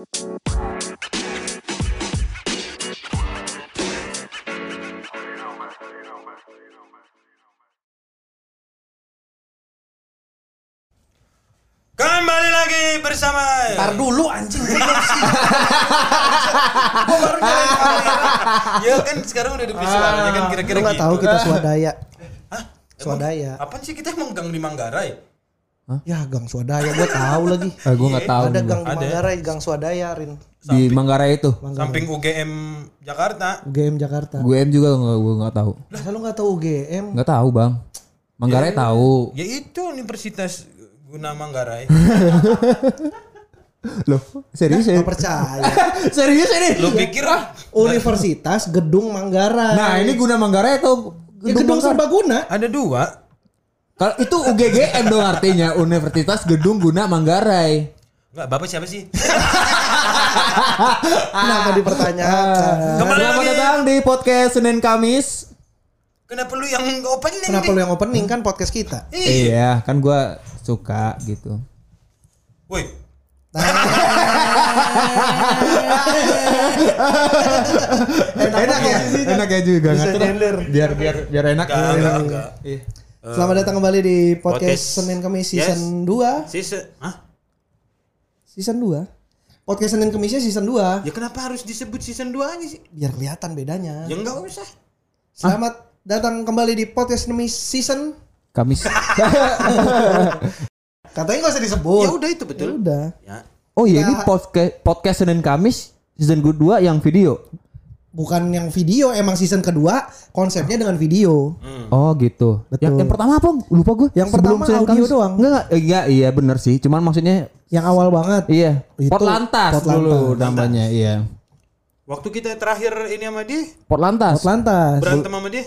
Kembali lagi bersama Ntar dulu anjing. Gua baru nyalain kamera. Ya kan sekarang udah ada visualnya kan kira-kira Lu nggak gitu. tahu kita swadaya. Hah? Swadaya. Apaan sih kita emang gang di Manggarai? Ya gang swadaya gua tahu lagi. Eh, gue nggak tahu. Ada gang di. Manggarai, gang swadaya Rin. di Manggarai itu. Samping UGM Jakarta. UGM Jakarta. UGM juga nggak gue nggak tahu. Masa lu nggak tahu UGM? Nggak tahu bang. Manggarai tahu. Ya itu Universitas Guna Manggarai. Loh serius ya? Gak percaya. serius ini? Lu pikir Universitas Gedung Manggarai. Nah ini guna Manggarai atau ya, Gedung Manggarai? Serbaguna. ada dua? Kalau itu UGGM dong artinya Universitas Gedung Guna Manggarai. Enggak, Bapak siapa sih? Kenapa dipertanyakan? Kembali Selamat lagi. datang di podcast Senin Kamis. Kenapa lu yang opening? Kenapa nih? lu yang opening kan podcast kita? Iya kan gue suka gitu. Woi, enak ya, enak ya juga. Biar biar biar enak. enggak, enggak, enggak. Iya. Selamat datang kembali di podcast, podcast. Senin Kamis Yes. season 2. Sisa, Hah? Season 2. Podcast Senin Kamisnya season 2. Ya kenapa harus disebut season 2 aja sih? Biar kelihatan bedanya. Ya enggak usah. Selamat datang kembali di podcast Senin season. Kamis. Katanya nggak usah disebut. Ya udah itu betul. Ya udah. Ya. Oh iya ini Kita- podcast podcast Senin Kamis season kedua yang video. Bukan yang video, emang season kedua konsepnya dengan video. Oh gitu. Betul. Yang, yang pertama apa? Lupa gue. Yang pertama audio doang. Enggak, enggak, enggak, iya bener sih. Cuman maksudnya Yang awal banget. iya. Itu Potlantas Potlantas. dulu namanya, iya. Waktu kita terakhir ini sama dia, Potlantas. Atlantas. berantem sama dia.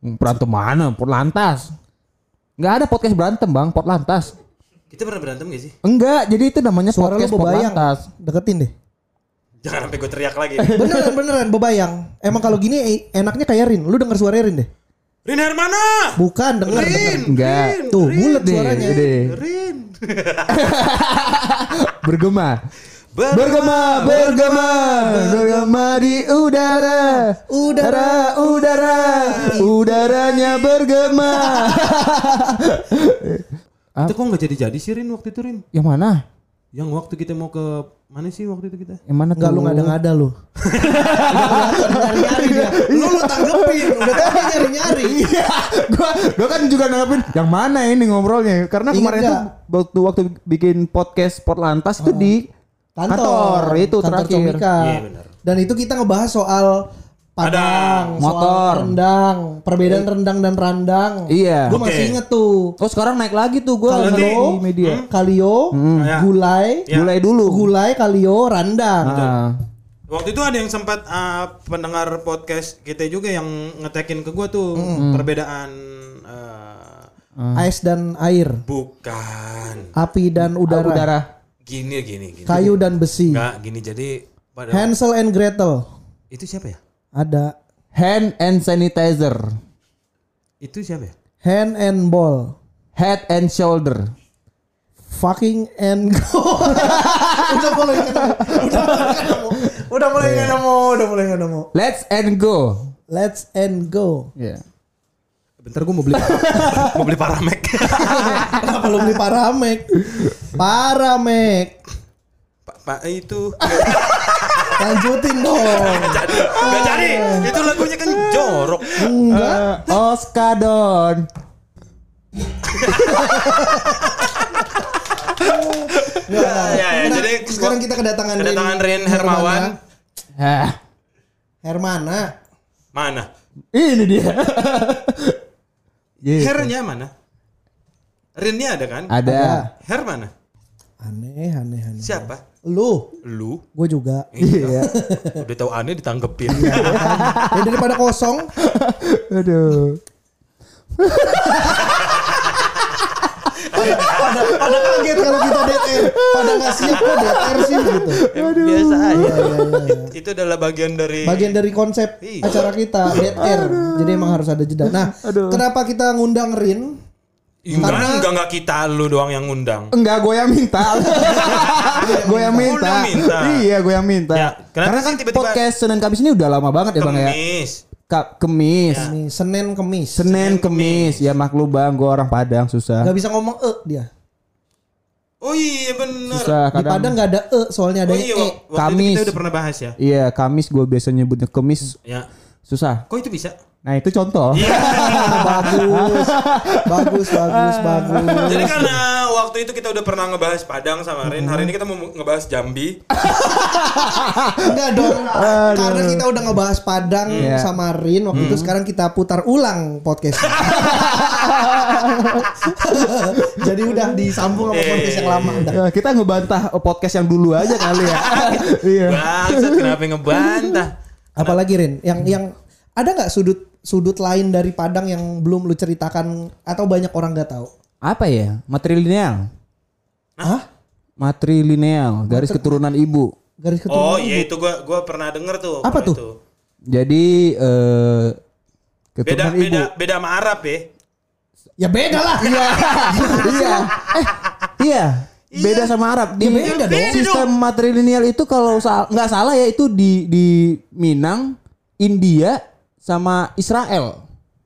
Berantem mana? Potlantas. Enggak ada podcast berantem, Bang. Potlantas. Kita pernah berantem gak sih? Enggak, jadi itu namanya Suara podcast bebayang. Potlantas. Deketin deh. Jangan sampai gue teriak lagi. Beneran beneran bebayang. Emang kalau gini eh, enaknya kayak Rin. Lu denger suara Rin deh. Rin Hermana. Bukan denger denger. Rin. Enggak. Rin, Tuh, Rin, bulat Gede, suaranya. gede. Rin. Bergema. Ber- Bergema, bergema, bergema di udara, udara, udara, udaranya bergema. Itu kok nggak jadi-jadi sih Rin waktu itu Rin? Yang mana? Yang waktu kita mau ke mana sih waktu itu kita? Yang mana Enggak lu tuh? ngada-ngada lu. nyari-nyari dia. Lu lu tanggepin. Udah tadi nyari-nyari. Iya, gua gua kan juga nanggepin yang mana ini ngobrolnya karena Ingat kemarin nggak? tuh waktu waktu bikin podcast Portlantas itu di kantor, itu kantor terakhir. Comika. Iya, benar. Dan itu kita ngebahas soal Padang, soal Motor. rendang, perbedaan rendang dan randang. Iya. Gue Oke. masih inget tuh. Oh sekarang naik lagi tuh gua Kalio, media. Kalio, Ya. gulai, Ya. Mulai dulu. gulai, kalio, randang. Ah. Waktu itu ada yang sempat uh, pendengar podcast kita juga yang ngetekin ke gua tuh perbedaan uh, Ais dan air, bukan api dan udara, udara. gini gini gini. kayu dan besi. Enggak gini jadi pada Hansel and Gretel. itu siapa ya? Ada Hand and sanitizer. Itu siapa ya? hand and ball. Head and shoulder. Fucking and go. udah mulai. Udah mulai nggak nemu. Udah mulai nggak nemu. Udah mulai nggak nemu. Let's and go. Let's and go. Iya. Bentar gua mau beli mau beli paramek. Kenapa lu beli Paramek? Paramek. Pak Pak itu Lanjutin dong. Gak jadi. Itu lagunya kan jorok. Enggak. Eh, Oskadon. Enggak. Ya, ya, Nah, jadi sekarang kita kedatangan kedatangan Rin Hermawan. Hah. Hermana. Mana? Ini dia. Gitu. Hernya mana? Rinnya ada kan? Ada. Her mana? Aneh, aneh, aneh. Siapa? Lu, Lu. gue juga. Iya. Udah tahu aneh ditanggepin. ya daripada kosong, Aduh. pada, pada kaget kalau kita air. Pada nggak siap kok air sih gitu. Biasa aja. Iya, iya, iya. Itu adalah bagian dari Bagian dari konsep Iya. acara kita air. Jadi emang harus ada jeda. Nah, kenapa kita ngundang Rin? Enggak, Karena- enggak, enggak kita lu doang yang ngundang. Enggak, gue yang minta. gue yang minta. minta. Iya, gue yang minta. Ya, Karena sih kan tiba-tiba- podcast Senin Kamis ini udah lama banget ya, Bang ya. Kemis. Ka Kemis. Nih, Senin Kemis. Senin Kemis. Ya maklum Bang, gue orang Padang susah. Gak bisa ngomong e dia. Oh iya bener. Susah Di kadang. Padang gak ada e soalnya ada Oh iya, e. waktu itu Kamis. kita udah pernah bahas ya. Iya, Kamis gue biasa nyebutnya Kemis. Ya. Susah. Kok itu bisa? Nah, itu contoh. Iya. bagus. bagus, bagus, bagus. Jadi karena waktu itu kita udah pernah ngebahas Padang sama Rin, hari ini kita mau ngebahas Jambi. Enggak dong. Karena kita udah ngebahas Padang Iya. sama Rin waktu itu sekarang kita putar ulang podcast. Jadi udah disambung sama podcast yang lama udah. Ya, kita ngebantah podcast yang dulu aja kali ya. Iya. Bangsat kenapa ngebantah? Apalagi Rin, yang yang ada nggak sudut sudut lain dari Padang yang belum lu ceritakan atau banyak orang nggak tahu? Apa ya? Matrilineal. Hah? Matrilineal, garis keturunan ibu. Garis keturunan Oh iya itu gua gua pernah denger tuh. Apa tuh? itu. Jadi eh Beda keturunan ibu. beda beda sama Arab ya. Ya beda lah. Iya. iya. Eh, iya. Beda sama Arab. Di beda dong. Sistem matrilineal itu kalau nggak salah ya itu di di Minang, India sama Israel.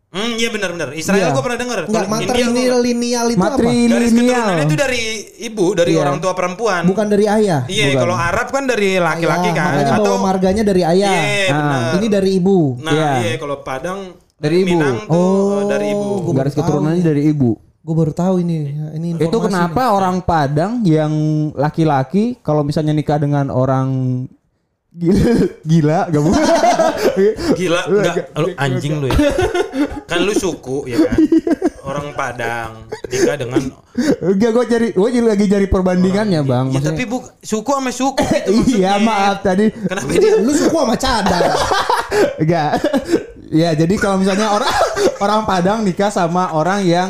Hmm, iya benar benar. Israel Iya. gua pernah denger. Enggak matrilineal lineal itu apa? Garis keturunan Matrilineal. itu dari ibu, dari Iya. orang tua perempuan. Bukan dari ayah. Iya, kalau Arab kan dari laki-laki kan. Makanya Atau bawa marganya dari ayah. Iya, Ah. benar. Ini dari ibu. Nah, Iya. iya kalau Padang Dari ibu. Minang tuh Oh, dari ibu. Garis keturunannya dari ibu. Gue baru tahu ini. Ini Itu kenapa orang Padang yang laki-laki kalau misalnya nikah dengan orang gila, gila gak boleh. Gila, enggak lu anjing lu ya. Kan lu suku ya kan. Orang Padang nikah dengan Enggak gue cari, gue jadi lagi cari perbandingannya bang. Ya Maksudnya- tapi bu, suku sama suku itu iya maaf tadi. Kenapa dia. Lu suku sama cadar. Enggak. ya jadi kalau misalnya orang orang Padang nikah sama orang yang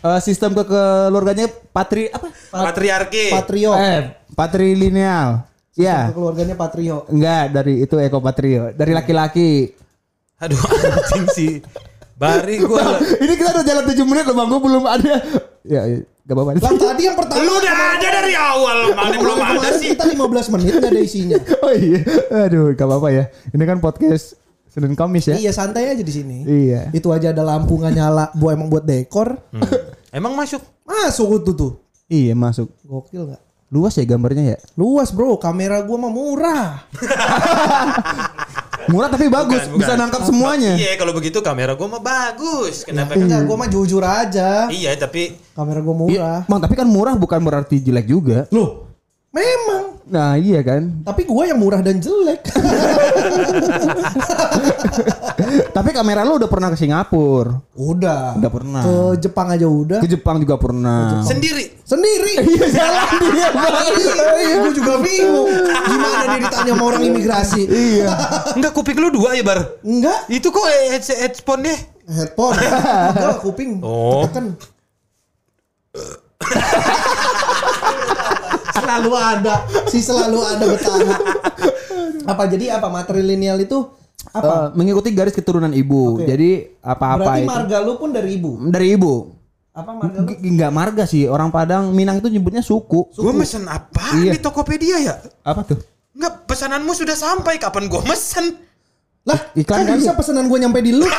eh, sistem kekeluarganya patri apa? patriarki? Patrio. Eh, patrilineal. Ya. Keluarganya Patrio. Enggak, dari itu Eko Patrio. Dari laki-laki. Aduh anjing sih. Bari gua. Ini kita udah jalan 7 menit loh Bang, gue belum ada. Ya, ya, gak apa-apa. Lah tadi yang pertama. Lu udah ada dari awal, mana belum ada Kemarin sih. kita 15 menit gak ada isinya. Oh iya. Aduh, gak apa-apa ya. Ini kan podcast Senin Kamis ya. Iya santai aja di sini. Iya. Itu aja ada lampu nggak nyala, buat emang buat dekor. Hmm. Emang masuk? Masuk tuh tuh. Iya, masuk. Gokil nggak? Luas ya gambarnya ya? Luas bro, kamera gua mah murah. Murah tapi bagus, Bukan, bisa bukan. nangkap semuanya. Iya, kalau begitu kamera gua mah bagus. Kenapa? Enggak, gua mah jujur aja. Iya, tapi Kamera gua Iya, murah. Bang, tapi kan murah bukan berarti jelek juga. Loh, memang. Nah, iya kan. Tapi gua yang murah dan jelek. tapi kamera lu udah pernah ke Singapura, udah. udah pernah. Ke Jepang aja udah. Ke Jepang juga pernah. sendiri. Sendiri. Iya, jalan dia, Bang. Iya, gue juga bingung. Gimana dia ditanya sama orang imigrasi? Iya. Enggak kuping lu dua ya, Bar? Enggak, Itu kok headset headphone deh. headphone. Enggak, kuping. Oh. Tekan. Selalu ada, si selalu ada bertahan. Apa jadi apa matrilineal itu apa? Eh, mengikuti garis keturunan ibu. Oke. Jadi apa-apa Berarti itu marga lu pun dari ibu. dari ibu. Apa marga lu? G- Nggak marga sih, orang Padang Minang itu nyebutnya suku. Gua mesen apa Iya. di Tokopedia ya? Apa tuh? Enggak, pesananmu sudah sampai. Kapan gua mesen? Lah, Iklan kan kali bisa pesanan gue nyampe di lu.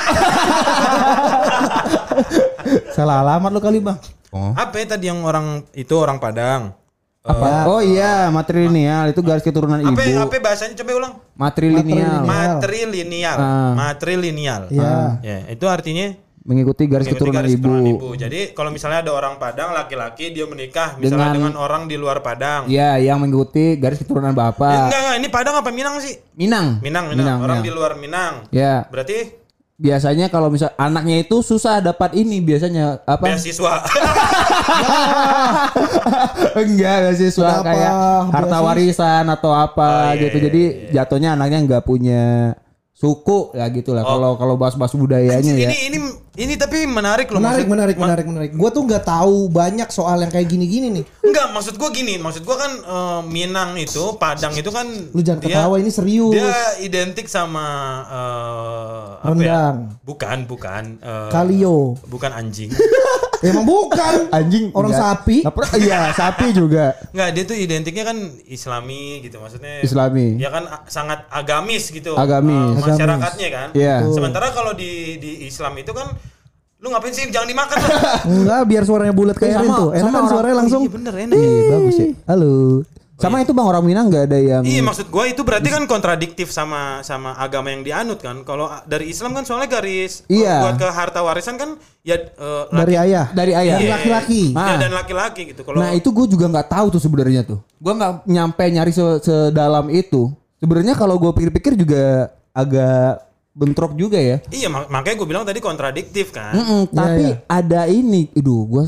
Salah alamat lo kali, Bang. Oh. Apa ya tadi yang orang itu orang Padang? Apa? Oh iya, matrilineal itu garis keturunan ibu. Apa apa bahasanya coba ulang? Matrilineal. Matrilineal. Ah. Matrilineal. Iya. Ya, itu artinya Mengikuti garis mengikuti keturunan garis ibu. keturunan ibu. Jadi kalau misalnya ada orang Padang laki-laki dia menikah misalnya Dengan- dengan, orang di luar Padang. Iya, yang mengikuti garis keturunan Eh, bapak. enggak, enggak, ini Padang apa Minang sih? Minang. Minang, Minang. Minang, orang Minang. di luar Minang. Ya, Berarti biasanya kalau misal anaknya itu susah dapat ini biasanya apa? beasiswa. Enggak, beasiswa Kenapa kayak harta beasiswa? warisan atau apa Oh, iya, gitu. iya, Jadi jatuhnya anaknya nggak punya suku ya gitulah. Kalau kalau bahas-bahas budayanya ya. ini ini ini tapi menarik loh Menarik, maksud- menarik, ma- menarik, menarik. Gue tuh nggak tahu banyak soal yang kayak gini-gini nih. Enggak, maksud gua gini, maksud gua kan eh, Minang itu, Padang itu kan Lu jangan dia- ketawa ini serius. Dia identik sama eh, apa ya? Rendang. Bukan, bukan. eh, Kalio. Bukan anjing. Emang bukan. Anjing Orang enggak. sapi. Nggak Iya, sapi juga. Enggak, dia tuh identiknya kan Islami gitu maksudnya. Islami. Ya kan sangat agamis gitu. Agamis. uh, masyarakatnya kan. Iya. Sementara kalau di di Islam itu kan lu ngapain sih jangan dimakan lah. Enggak, biar suaranya bulat kayak Sama- Erin tuh. Enak sama kan suaranya langsung. Iya bener enak. Iya, bagus ya. Halo. Sama itu Bang orang Minang nggak ada yang Iya maksud gua itu berarti kan kontradiktif sama sama agama yang dianut kan. Kalau dari Islam kan soalnya garis Iya. buat ke harta warisan kan ya Dari laki- ayah. dari ayah. Dari Iya. laki-laki. Iya, Ah. dan laki-laki gitu. Kalau Nah itu gue juga nggak tahu tuh sebenarnya tuh. Gue nggak nyampe nyari se- sedalam itu. Sebenarnya kalau gue pikir-pikir juga agak bentrok juga ya. iya mak- makanya gue bilang tadi kontradiktif kan. Mm-mm, tapi iya. ada ini, aduh gue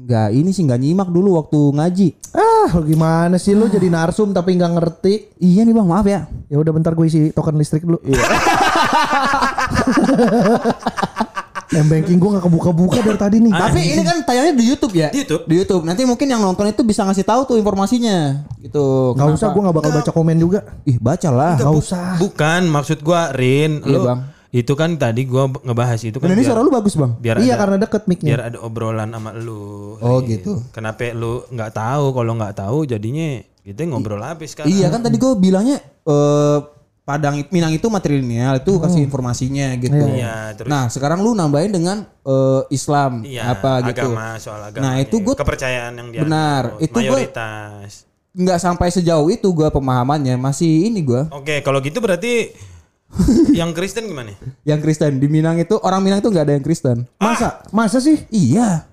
nggak ini sih nggak nyimak dulu waktu ngaji. Ah, gimana sih lu jadi narsum tapi nggak ngerti? Iya nih bang, maaf ya. Ya udah bentar gue isi token listrik dulu. M banking gue nggak kebuka-buka dari tadi nih. Tapi ini kan tayangnya di YouTube ya? Di YouTube. Di YouTube. Nanti mungkin yang nonton itu bisa ngasih tahu tuh informasinya. Gitu. Gak usah, gue gak bakal baca komen juga. Ih bacalah. Gak usah. Bukan maksud gua Rin, Iya, lu Bang. Itu kan tadi gua b- ngebahas itu kan Dan ini biar, suara lu bagus bang. biar Iya ada, karena deket mic-nya. biar ada obrolan sama lu. Oh, gitu. Kenapa lu nggak tahu kalau nggak tahu jadinya kita ngobrol habis kan. Iya kan tadi gue bilangnya eh Padang Minang itu matrilineal itu kasih informasinya gitu. Iya, terus Nah sekarang lu nambahin dengan eh, Islam iya, apa gitu. agama soal agama. Nah, itu gua- kepercayaan yang dia Benar, itu gua- mayoritas. Nggak sampai sejauh itu gue pemahamannya masih ini gue. Oke, kalau gitu berarti yang Kristen gimana? Yang Kristen di Minang itu orang Minang itu nggak ada yang Kristen. Masa? Masa sih? Iya,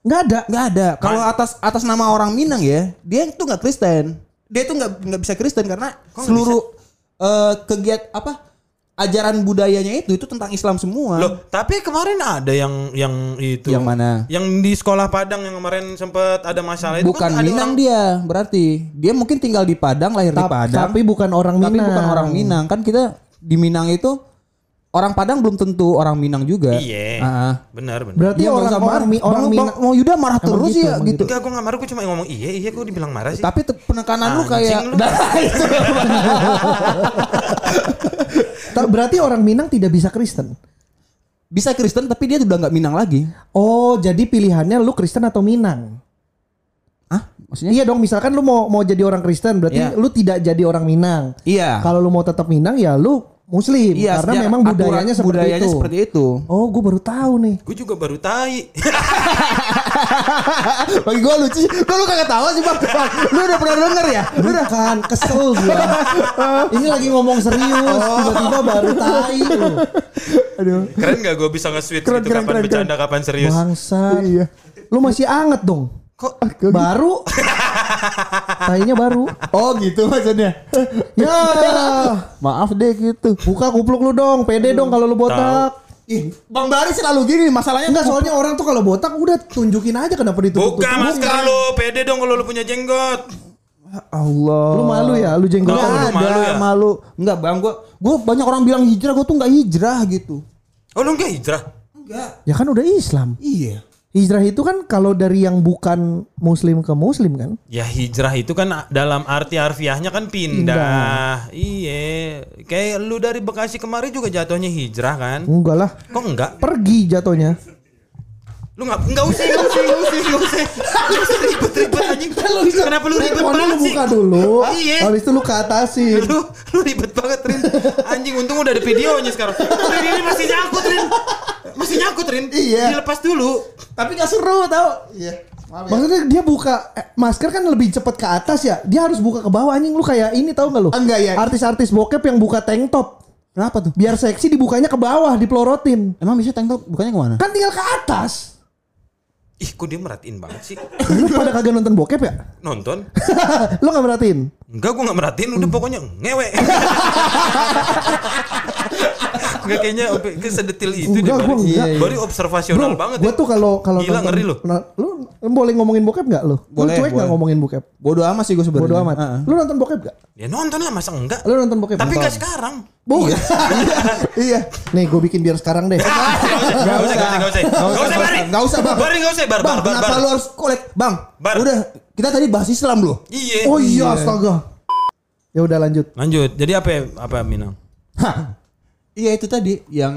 Nggak ada. nggak ada. Kalau atas atas nama orang Minang ya, dia itu nggak Kristen. Dia itu nggak nggak bisa Kristen karena seluruh eh, kegiat apa ajaran budayanya itu itu tentang Islam semua. Loh, tapi kemarin ada yang yang itu. Yang mana? Yang di sekolah Padang yang kemarin sempat ada masalah itu Bukan kan ada Minang orang- dia, berarti dia mungkin tinggal di Padang, lahir di Ta- Padang, Tapi bukan orang tapi Minang. bukan orang Minang. Kan kita di Minang itu orang Padang belum tentu orang Minang juga. Iya. Ah. Benar, benar. Berarti nggak orang orang, orang Bang- Minang. Bang- Mau Yuda marah Emang terus gitu, ya gitu. Enggak, gue gak marah, gue cuma ngomong iya, iya, gue dibilang marah sih. Tapi penekanan lu Anjing kayak lu. Itu. Ta- Berarti orang Minang tidak bisa Kristen. bisa Kristen tapi dia udah nggak Minang lagi. Oh, jadi pilihannya lu Kristen atau Minang? Ah, maksudnya? Iya dong, misalkan lu mau mau jadi orang Kristen, berarti Iya. lu tidak jadi orang Minang. Iya. Kalau lu mau tetap Minang ya lu Muslim Iya, karena sejak memang budayanya seperti budayanya itu. seperti itu. Oh, gue baru tahu nih. Gue juga baru tai. Bagi gua lucu, kok lu kagak tahu sih bang? Bang, Lu udah pernah denger ya? Lu udah kan kesel gua. Ini lagi ngomong serius, tiba-tiba baru tai lu. Aduh. Keren gak gue bisa nge-switch Keren, gitu keren, kapan keren, bercanda, kapan serius. Bangsat. Iya. Lu masih anget dong. Kok Baru. Tainya baru. Oh gitu maksudnya. Ya. Maaf deh gitu. Buka kupluk lu dong, pede dong kalau lu botak. Ih, Bang Bari selalu gini masalahnya Enggak soalnya orang tuh kalau botak udah tunjukin aja kenapa ditutup. buka masker lu, pede dong kalau lu punya jenggot. Allah. Lu malu ya, lu jenggot. Oh, Enggak lu ada malu malu, ya? Enggak bang, gua gua banyak orang bilang hijrah, gua tuh nggak hijrah gitu. Oh lu enggak hijrah? Enggak. Ya kan udah Islam. Iya. Hijrah itu kan kalau dari yang bukan muslim ke muslim kan? Ya hijrah itu kan dalam arti harfiahnya kan pindah. Iya. Kayak lu dari Bekasi kemari juga jatuhnya hijrah kan? Enggak lah. Kok enggak? Pergi jatuhnya. Lu enggak enggak usah, enggak usah, enggak usah, enggak usah. Enggak usah ribet-ribet anjing. Kenapa lu ribet banget lu sih? buka dulu. Iya. Habis itu lu ke atasin. Lu lu ribet banget Rin. Anjing untung udah ada videonya sekarang. Rin ini masih nyangkut Rin. Masih nyangkut Rin. Iya. Dilepas dulu. Tapi gak seru tau. Iya. Maaf ya. Maksudnya dia buka eh, masker kan lebih cepet ke atas ya. Dia harus buka ke bawah anjing lu kayak ini tahu nggak lu? Enggak, ya. Artis-artis bokep yang buka tank top. Kenapa tuh? Biar seksi dibukanya ke bawah, dipelorotin. Emang bisa tank top bukannya ke mana? Kan tinggal ke atas. Ih, kok dia merhatiin banget sih? Lu pada kagak nonton bokep ya? Nonton? lu gak merhatiin? Enggak, gua nggak merhatiin. Udah pokoknya ngewe. Enggak kayaknya ke sedetil itu deh. Enggak, gua Bari. enggak. Bari observasional banget. Gue ya. tuh kalau kalau Gila, ngeri lu. Nah, lu boleh ngomongin bokep gak lu? Boleh, lu cuek gak ngomongin bokep? Bodoh amat sih gue sebenarnya. Bodo amat. Heeh. Lu nonton bokep gak? Ya nonton lah masa enggak? Lu nonton bokep? Tapi Nonton. enggak sekarang. Bukan. Iya. Nih gue bikin biar sekarang deh. Enggak usah, enggak usah, enggak usah. Enggak usah, Bari. Enggak usah, Bang. Bari enggak usah, bar, Bang, bar, kenapa lu harus kolek? Bang, udah kita tadi bahas Islam loh. Iya. Oh iya astaga. Ya udah lanjut. Lanjut. Jadi apa ya, apa Minang? Hah. Iya itu tadi yang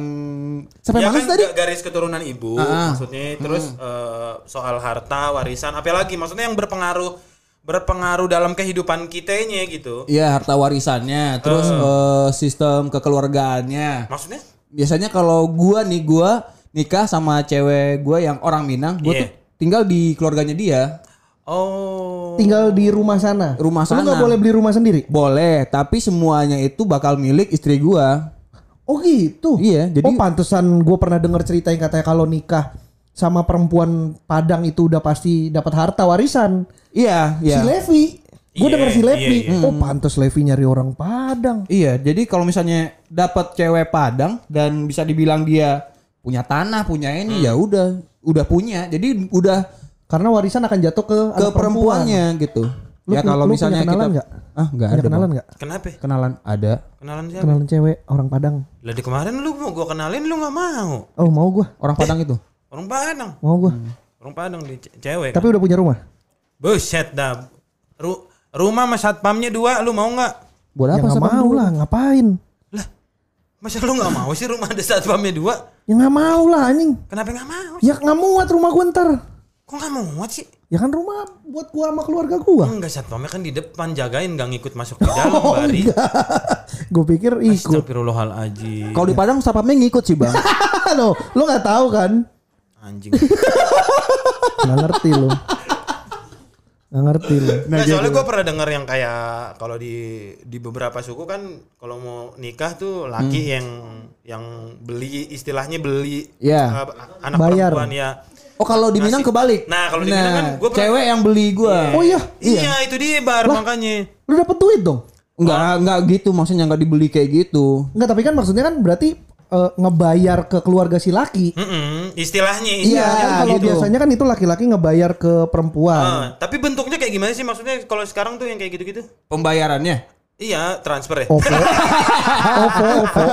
sampai ya mana kan tadi? ga- garis keturunan ibu Ah, maksudnya terus eh, soal harta warisan apalagi maksudnya yang berpengaruh berpengaruh dalam kehidupan kitanya gitu Iya harta warisannya, terus eh, sistem kekeluargaannya. maksudnya Biasanya kalau gua nih gua nikah sama cewek gua yang orang Minang, gua Iya. tuh tinggal di keluarganya dia. oh Tinggal di rumah sana. Rumah Lu nggak sana. boleh beli rumah sendiri. Boleh, tapi semuanya itu bakal milik istri gua. Oh gitu. Iya, jadi- Oh pantesan gue pernah dengar cerita yang katanya kalau nikah sama perempuan Padang itu udah pasti dapat harta warisan. Iya, Si iya. Levi. Gue Iya, denger si Levi. iya, Oh pantes Levi nyari orang Padang. Iya, jadi kalau misalnya dapat cewek Padang dan bisa dibilang dia punya tanah, punya ini, ya udah, udah punya. Jadi udah Karena warisan akan jatuh ke, ke anak perempuannya gitu. Lu ya kalau lu misalnya punya kenalan kita nggak? ah nggak Ada ada kenalan Bang. nggak? kenapa kenalan ada kenalan siapa Kenalan cewek orang Padang. lah di kemarin lu mau gua kenalin lu nggak mau Oh mau gue, orang Padang itu orang Padang mau gue. orang Padang di ce- cewek Tapi udah punya rumah. buset dah Ru- rumah sama satpamnya dua lu mau nggak buat ya apa sama mau lah, ngapain? lah masa lu nggak mau sih rumah ada satpamnya dua Ya nggak mau lah anjing. kenapa nggak mau Ya nggak muat rumah gue ntar. Kok nggak muat sih Ya kan rumah buat gua sama keluarga gua. enggak satpamnya kan di depan jagain nggak ngikut masuk di dalam bari gue pikir ikut. Astagfirullahaladzim kalau di Padang sapamnya ngikut sih bang lo, lo nggak tahu kan? anjing Nggak ngerti lo. Nggak ngerti lo. Nah, soalnya gue pernah dengar yang kayak kalau di di beberapa suku kan kalau mau nikah tuh laki yang yang beli istilahnya beli Iya. uh, anak Bayar. perempuan ya. Oh kalau di Minang kebalik Nah, kalau di Minang kan gua pernah- cewek yang beli gua Oh iya, Iya, itu dia bar makanya. lo dapet duit dong? Enggak, enggak gitu maksudnya enggak dibeli kayak gitu. Enggak, tapi kan maksudnya kan berarti eh, ngebayar ke keluarga si laki. Mm-mm, istilahnya Iya, kan kalau gitu. biasanya kan itu laki-laki ngebayar ke perempuan. Ah, tapi bentuknya kayak gimana sih maksudnya kalau sekarang tuh yang kayak gitu-gitu? Pembayarannya? Iya, transfer ya. OVO, OVO, OVO.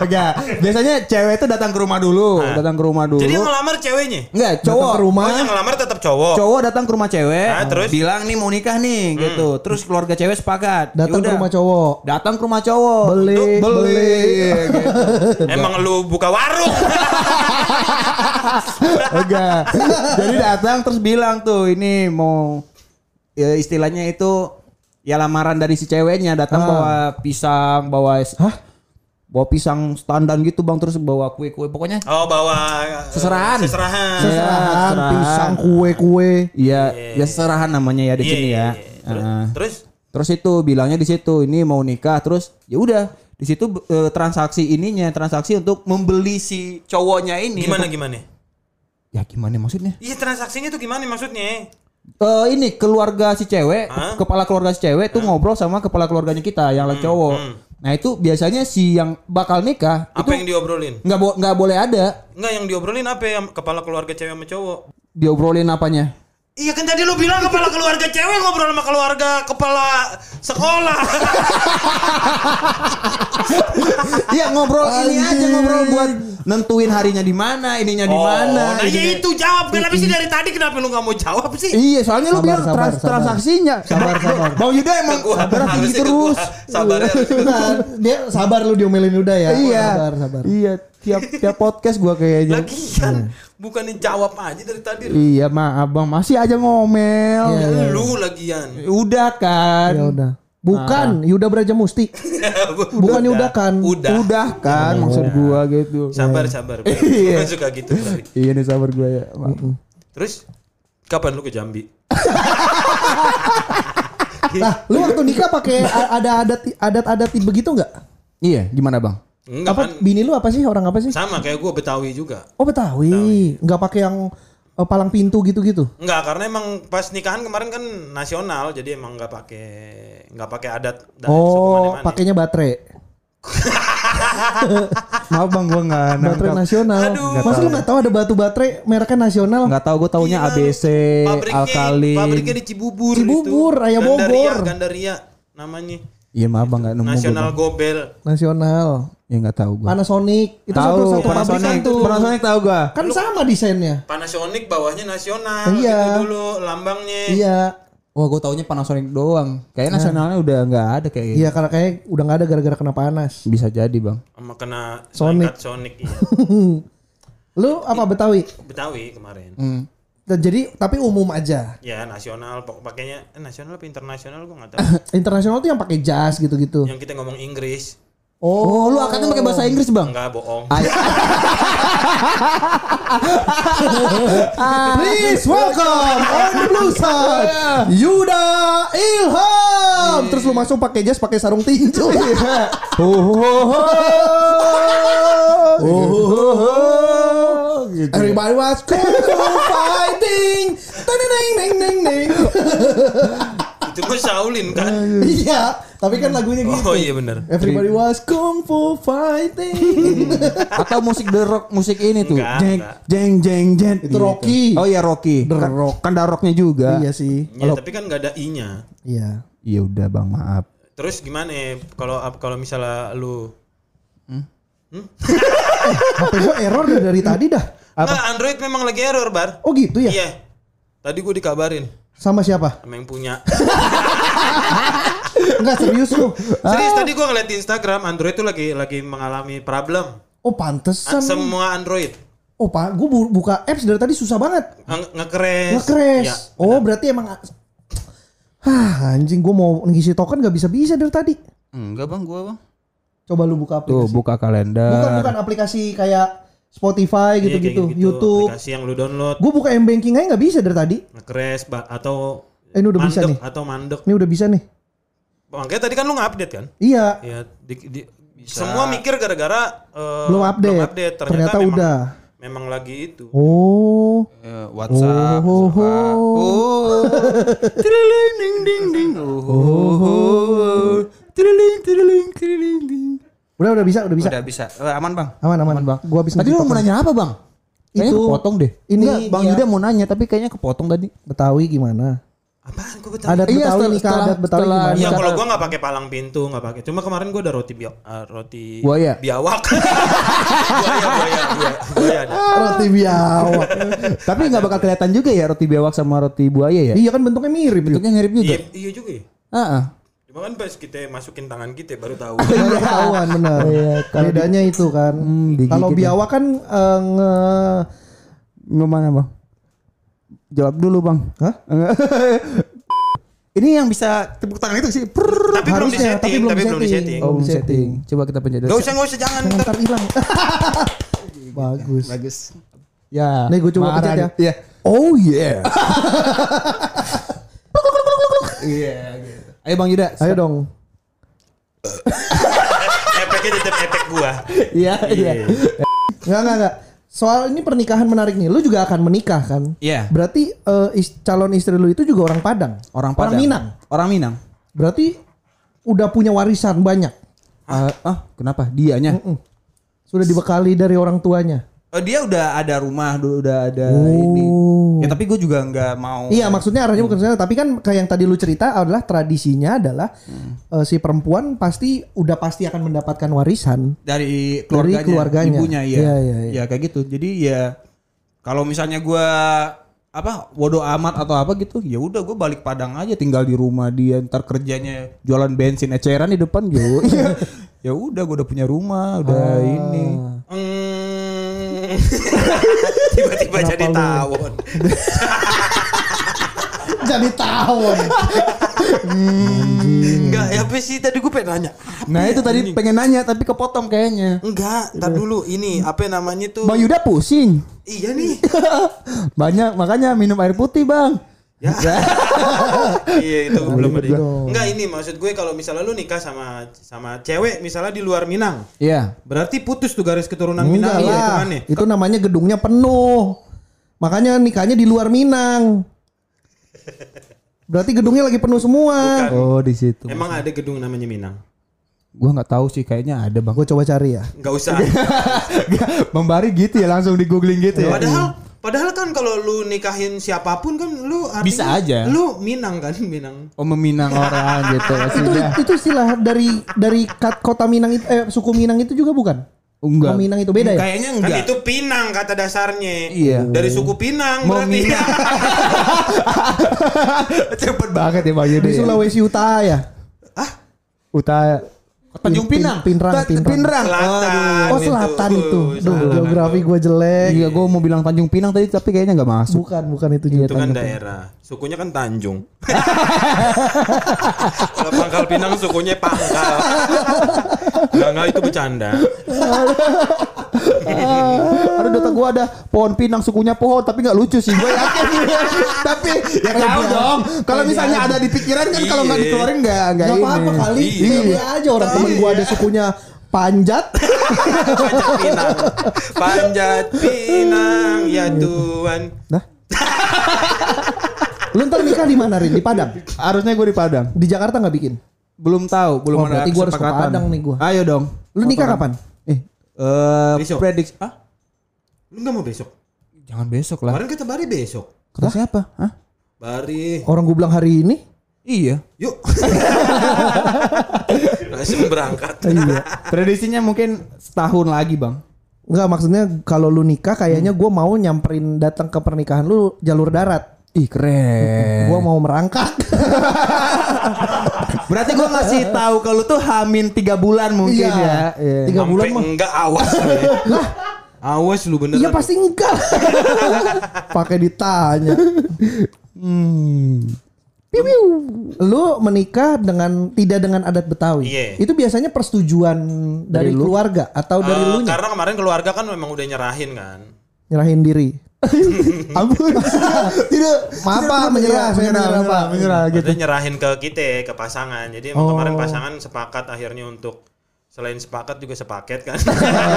Enggak. Biasanya cewek itu datang ke rumah dulu, datang ke rumah dulu. Jadi yang ngelamar ceweknya. Enggak, Datang cowok. ke rumah. Oh, yang ngelamar tetap cowok. Cowok datang ke rumah cewek, Nah, terus? Hmm. bilang nih mau nikah nih gitu. Terus keluarga cewek sepakat. Datang ke Yaudah. rumah cowok. Datang ke rumah cowok. Beli, beli. beli. gitu. Emang lu buka warung. Enggak. Jadi datang terus bilang tuh ini mau ya istilahnya itu ya lamaran dari si ceweknya datang Ah. bawa pisang, bawa Hah? bawa pisang standar gitu bang terus bawa kue-kue pokoknya Oh, bawa uh, Seserahan. Seserahan. Seserahan, seserahan. pisang, kue-kue. Iya, ya serahan namanya ya di Iya, sini iya, ya. iya. Terus, Heeh. terus Terus itu bilangnya di situ ini mau nikah terus ya udah di situ eh, transaksi ininya transaksi untuk membeli si cowoknya ini. gimana Untuk- gimana? Ya gimana maksudnya? Iya transaksinya tuh gimana maksudnya? Eh ini keluarga si cewek, Hah? kepala keluarga si cewek tuh ngobrol sama kepala keluarganya kita yang laki cowok. Nah itu biasanya si yang bakal nikah Apa itu yang diobrolin? nggak bo- nggak boleh ada Enggak yang diobrolin apa ya kepala keluarga cewek sama cowok? diobrolin apanya. Iya kan tadi lu bilang kepala keluarga cewek ngobrol sama keluarga kepala sekolah. Iya ngobrol ini aja ngobrol buat nentuin harinya di mana, ininya di mana. Oh, nah ya ininya- itu jawab kenapa sih dari tadi kenapa lu nggak mau jawab sih? Iya, soalnya lu Sabar, bilang sabar, trans- sabar. transaksinya. Sabar, sabar. Bang Yuda emang darah tinggi terus. harus ke gua. Nah, dia sabar lu diomelin udah ya. Iya. Sabar, sabar. Iya, tiap tiap podcast gua kayaknya. Lagian bukan dijawab aja dari tadi. Iya, maaf Bang, masih aja ngomel. Iya. Lu lagian. Udah kan. Ya udah. Bukan, Yuda Braja Musti. Bukan Yuda kan. Udah. Udah kan maksud gua gitu. Sabar sabar. Iya. Gua suka gitu. Iya nih sabar gua ya. Maaf. Terus kapan lu ke Jambi? Nah, lu waktu nikah pakai ada adat adat-adat begitu nggak? Iya, gimana Bang? Enggak Apa kan bini lu apa sih? Orang apa sih? sama kayak gua Betawi juga. Oh Betawi. Nggak pakai yang eh, palang pintu gitu-gitu. Enggak, karena emang pas nikahan kemarin kan nasional, jadi emang nggak pakai nggak pakai adat dari suku Oh, pakainya baterai. Maaf Bang, gua enggak Baterai nasional. Aduh. Masa lu nggak tahu ada batu baterai mereknya nasional? Enggak tahu gua taunya Gila, ABC, pabriknya, alkalin. Pabriknya di Cibubur. Cibubur, itu. Raya Gandaria, Bogor. Gandaria namanya. Iya maaf Bang, enggak nemu. Nasional. Gobel. Nasional. Ya enggak tahu gua. Panasonic. Itu Tahu satu-satu pabrikan Panasonic. tuh. Panasonic tahu gua. Kan sama desainnya. Panasonic bawahnya nasional Iya. gitu dulu lambangnya. Iya. Wah, gue taunya Panasonic doang. Kayaknya nasionalnya udah nggak ada kayak gitu. Iya karena kayak udah nggak ada gara-gara kena panas. Bisa jadi, Bang. Sama kena Sonic. Sonic. Sonic iya. Lu apa Betawi? Betawi kemarin. Hmm. Dan jadi tapi umum aja. Ya nasional pok- pakainya eh, nasional apa internasional gue nggak tahu. Internasional tuh yang pakai jas gitu-gitu. Yang kita ngomong Inggris. Oh, lu akadnya pakai bahasa Inggris, Bang? Enggak bohong. Please welcome on the blue side Yuda Ilham. Terus lu masuk pakai jas pakai sarung tinju. gitu. Everybody was kung fu fighting. Itu gue Shaolin kan. Iya, tapi kan lagunya gitu. Oh iya benar. Everybody was kung fu fighting. Atau musik the rock, musik ini tuh. Enggak, jeng, enggak. jeng, jeng, jeng. Itu Rocky. Oh iya Rocky. The Kan- Rock. Kan ada rocknya juga. Iya sih. Ya, tapi kan nggak ada i-nya. Iya. Iya udah bang maaf. Terus gimana ya, kalau kalau misalnya lu HP gua error dah dari tadi dah. Nggak, Android memang lagi error, Bar. Oh gitu ya? Iya. Tadi gue dikabarin Sama siapa? sama yang punya. Enggak serius lu. Serius tadi gue ngeliat di Instagram Android tuh lagi lagi mengalami problem. Oh pantesan. Semua Android Oh pak, gue buka apps dari tadi susah banget. nge- nge-crash. Nge-crash. Ya, oh berarti emang Hah anjing gue mau ngisi token gak bisa-bisa dari tadi. Enggak bang, gua bang. Coba lu buka Tuh aplikasi. buka kalender. Bukan bukan aplikasi kayak Spotify iya, gitu-gitu, gitu. YouTube. Aplikasi yang lu download Gue buka m banking aja nggak bisa dari tadi. nge-crash ba- atau Eh, ini udah bisa mandek nih. atau mandek. Ini udah bisa nih. Makanya tadi kan lu nge-update kan? Iya. Ya, di- di- semua mikir gara-gara eh, Belum update. Ternyata, Ternyata memang, udah. Memang lagi itu. Oh. WhatsApp. Oh, oh, Oh. Tiriling ding ding ding. Oh. Tiriling tiriling tiriling ding. Udah udah bisa, udah bisa. Udah bisa. Eh, aman bang. Aman aman, bang. Gua habis Tadi lu mau nanya apa bang? Kayaknya Itu- kepotong deh. ini Enggak, Bang dia- Yuda mau nanya tapi kayaknya kepotong tadi. Betawi gimana? Apaan gue betul? Adat Iya, Betawi setelah- nikah setelah- adat Betawi setelah- gimana? Iya kalau gua nggak pakai palang pintu nggak pakai. Cuma kemarin gua ada roti bio, eh, roti Buaya. biawak. buaya buaya buaya. Buaya ada. Roti biawak. tapi nggak bakal kelihatan juga ya roti biawak sama roti buaya ya? iya kan bentuknya mirip. Bentuknya mirip juga. Iya, iya juga ya. Ah, ah. Kan pas kita masukin tangan kita baru tahu. Baru ketahuan benar. Bedanya itu kan. Hmm, Kalau biawak kan eh, nge Gimana bang? Jawab dulu bang. Hah? Ini yang bisa tepuk tangan itu sih. Tapi belum disetting, tapi belum disetting. Oh, belum disetting. setting. Coba kita pencet. Gak usah gak usah jangan. Ntar. hilang. Bagus. Bagus. Ya. Nih, gua coba pencet ya. Iya. Oh yeah. Iya. gitu. Ayo Bang Yuda. Ayo dong. Efeknya tetap efek gua. Iya iya. Enggak enggak enggak. Soal ini pernikahan menarik nih. Lu juga akan menikah kan? Iya. Berarti eh, is- calon istri lu itu juga orang Padang. Orang Padang. Orang Minang. Orang Minang. Berarti udah punya warisan banyak. Ah, ah, kenapa? Dianya. Mm. Sudah dibekali dari orang tuanya. Oh, dia udah ada rumah, udah ada Oh. ini. Ya tapi gue juga nggak mau. Iya maksudnya arahnya bukan sana tapi kan kayak yang tadi lu cerita adalah tradisinya adalah eh, si perempuan pasti udah pasti akan mendapatkan warisan. dari keluarganya, keluarganya. ibunya iya. Iya, iya, iya. Ya kayak gitu. Jadi ya kalau misalnya gua apa bodoh amat atau apa gitu, ya udah gue balik Padang aja tinggal di rumah dia ntar kerjanya jualan bensin eceran di depan yo. ya udah gue udah punya rumah, udah ini. Hmm. Tiba-tiba jadi tawon. Jadi tawon. Enggak, ya apa sih tadi gue pengen nanya. Nah itu tadi pengen nanya tapi kepotong kayaknya. Enggak, ntar dulu ini apa namanya tuh? Bang Yuda pusing. Iya nih. Banyak makanya minum air putih bang. Ya. iya itu belum ada. dong. Enggak ini maksud gue kalau misalnya lu nikah sama sama cewek misalnya di luar Minang, Iya. berarti putus tuh garis keturunan Enggak Minang iya lah. hitungannya. Itu namanya gedungnya penuh. Makanya nikahnya di luar Minang. Berarti gedungnya lagi penuh semua. Oh di situ. Emang ada gedung namanya Minang? Gua nggak tahu sih kayaknya ada bang. Gue coba cari ya. Enggak usah. Bang Bari gitu ya langsung di googling gitu ya. Padahal padahal kan kalau lu nikahin siapa pun kan lu artinya Bisa aja. Lu Minang kan, Minang. Oh meminang orang gitu itu itu istilah dari dari kat- kota Minang itu eh suku Minang itu juga bukan? Enggak. Mau Minang itu beda ya? Kayaknya Kan enggak. itu Pinang kata dasarnya. Iya. Dari suku Pinang Mau berarti. Minang. Cepet banget ya Bang Yuda. Di. Sulawesi Utara ya? Utara. Tanjung Pin- Pinang. Pinrang, Pinrang. Pinrang. Selatan. Oh itu. selatan Uh, itu. Duh, geografi gue jelek. Iya, gue mau bilang Tanjung Pinang tadi tapi kayaknya nggak masuk. Bukan, bukan itu juga. Itu kan daerah. Sukunya kan Tanjung. Kalau Pangkal Pinang sukunya Pangkal. Enggak, enggak itu bercanda. Aduh data gue ada pohon pinang sukunya pohon tapi nggak lucu sih gue yakin. tapi ya tahu dong. Kalau misalnya ada di pikiran kan kalau nggak Iya. dikeluarin nggak nggak Gak ini. apa-apa kali. Iya. Iya aja orang temen gue ada sukunya panjat. Panjat Pinang. Panjat Pinang ya Tuhan. Nah. Lu ntar nikah di mana Rin? Di Padang? Harusnya gue di Padang. Di Jakarta nggak bikin? Belum tahu, belum Oh, ada berarti gua harus ke kesepakatan. Padang nih gua. Ayo dong. Lu nikah kapan? Eh, Besok. prediksi ah? Lu enggak mau besok? Jangan besok lah. Kemarin kita Bari besok. Kata siapa? Hah? Bari. Orang gue bilang hari ini. Iya. Yuk. Langsung berangkat. Iya. Prediksinya mungkin setahun lagi, Bang. Enggak maksudnya kalau lu nikah kayaknya gue mau nyamperin datang ke pernikahan lu jalur darat. Ih, keren. Gue mau merangkak. Berarti gua ngasih tahu kalau tuh hamin tiga bulan mungkin Iya. ya. Iya. Tiga Sampai bulan mah. enggak awas ya. Awas lu bener. Iya pasti enggak. Pakai ditanya. Hmm. Lu menikah dengan tidak dengan adat Betawi. Iya. Itu biasanya persetujuan dari, keluarga atau dari Eh, lu karena kemarin keluarga kan memang udah nyerahin kan. nyerahin diri. Ampun. Tidak. Maaf Pak, menyerah, menyerah, menyerah, menyerah, Pak. menyerah gitu. Nyerahin ke kita, ke pasangan. Jadi Oh. kemarin pasangan sepakat akhirnya untuk selain sepakat juga sepaket kan.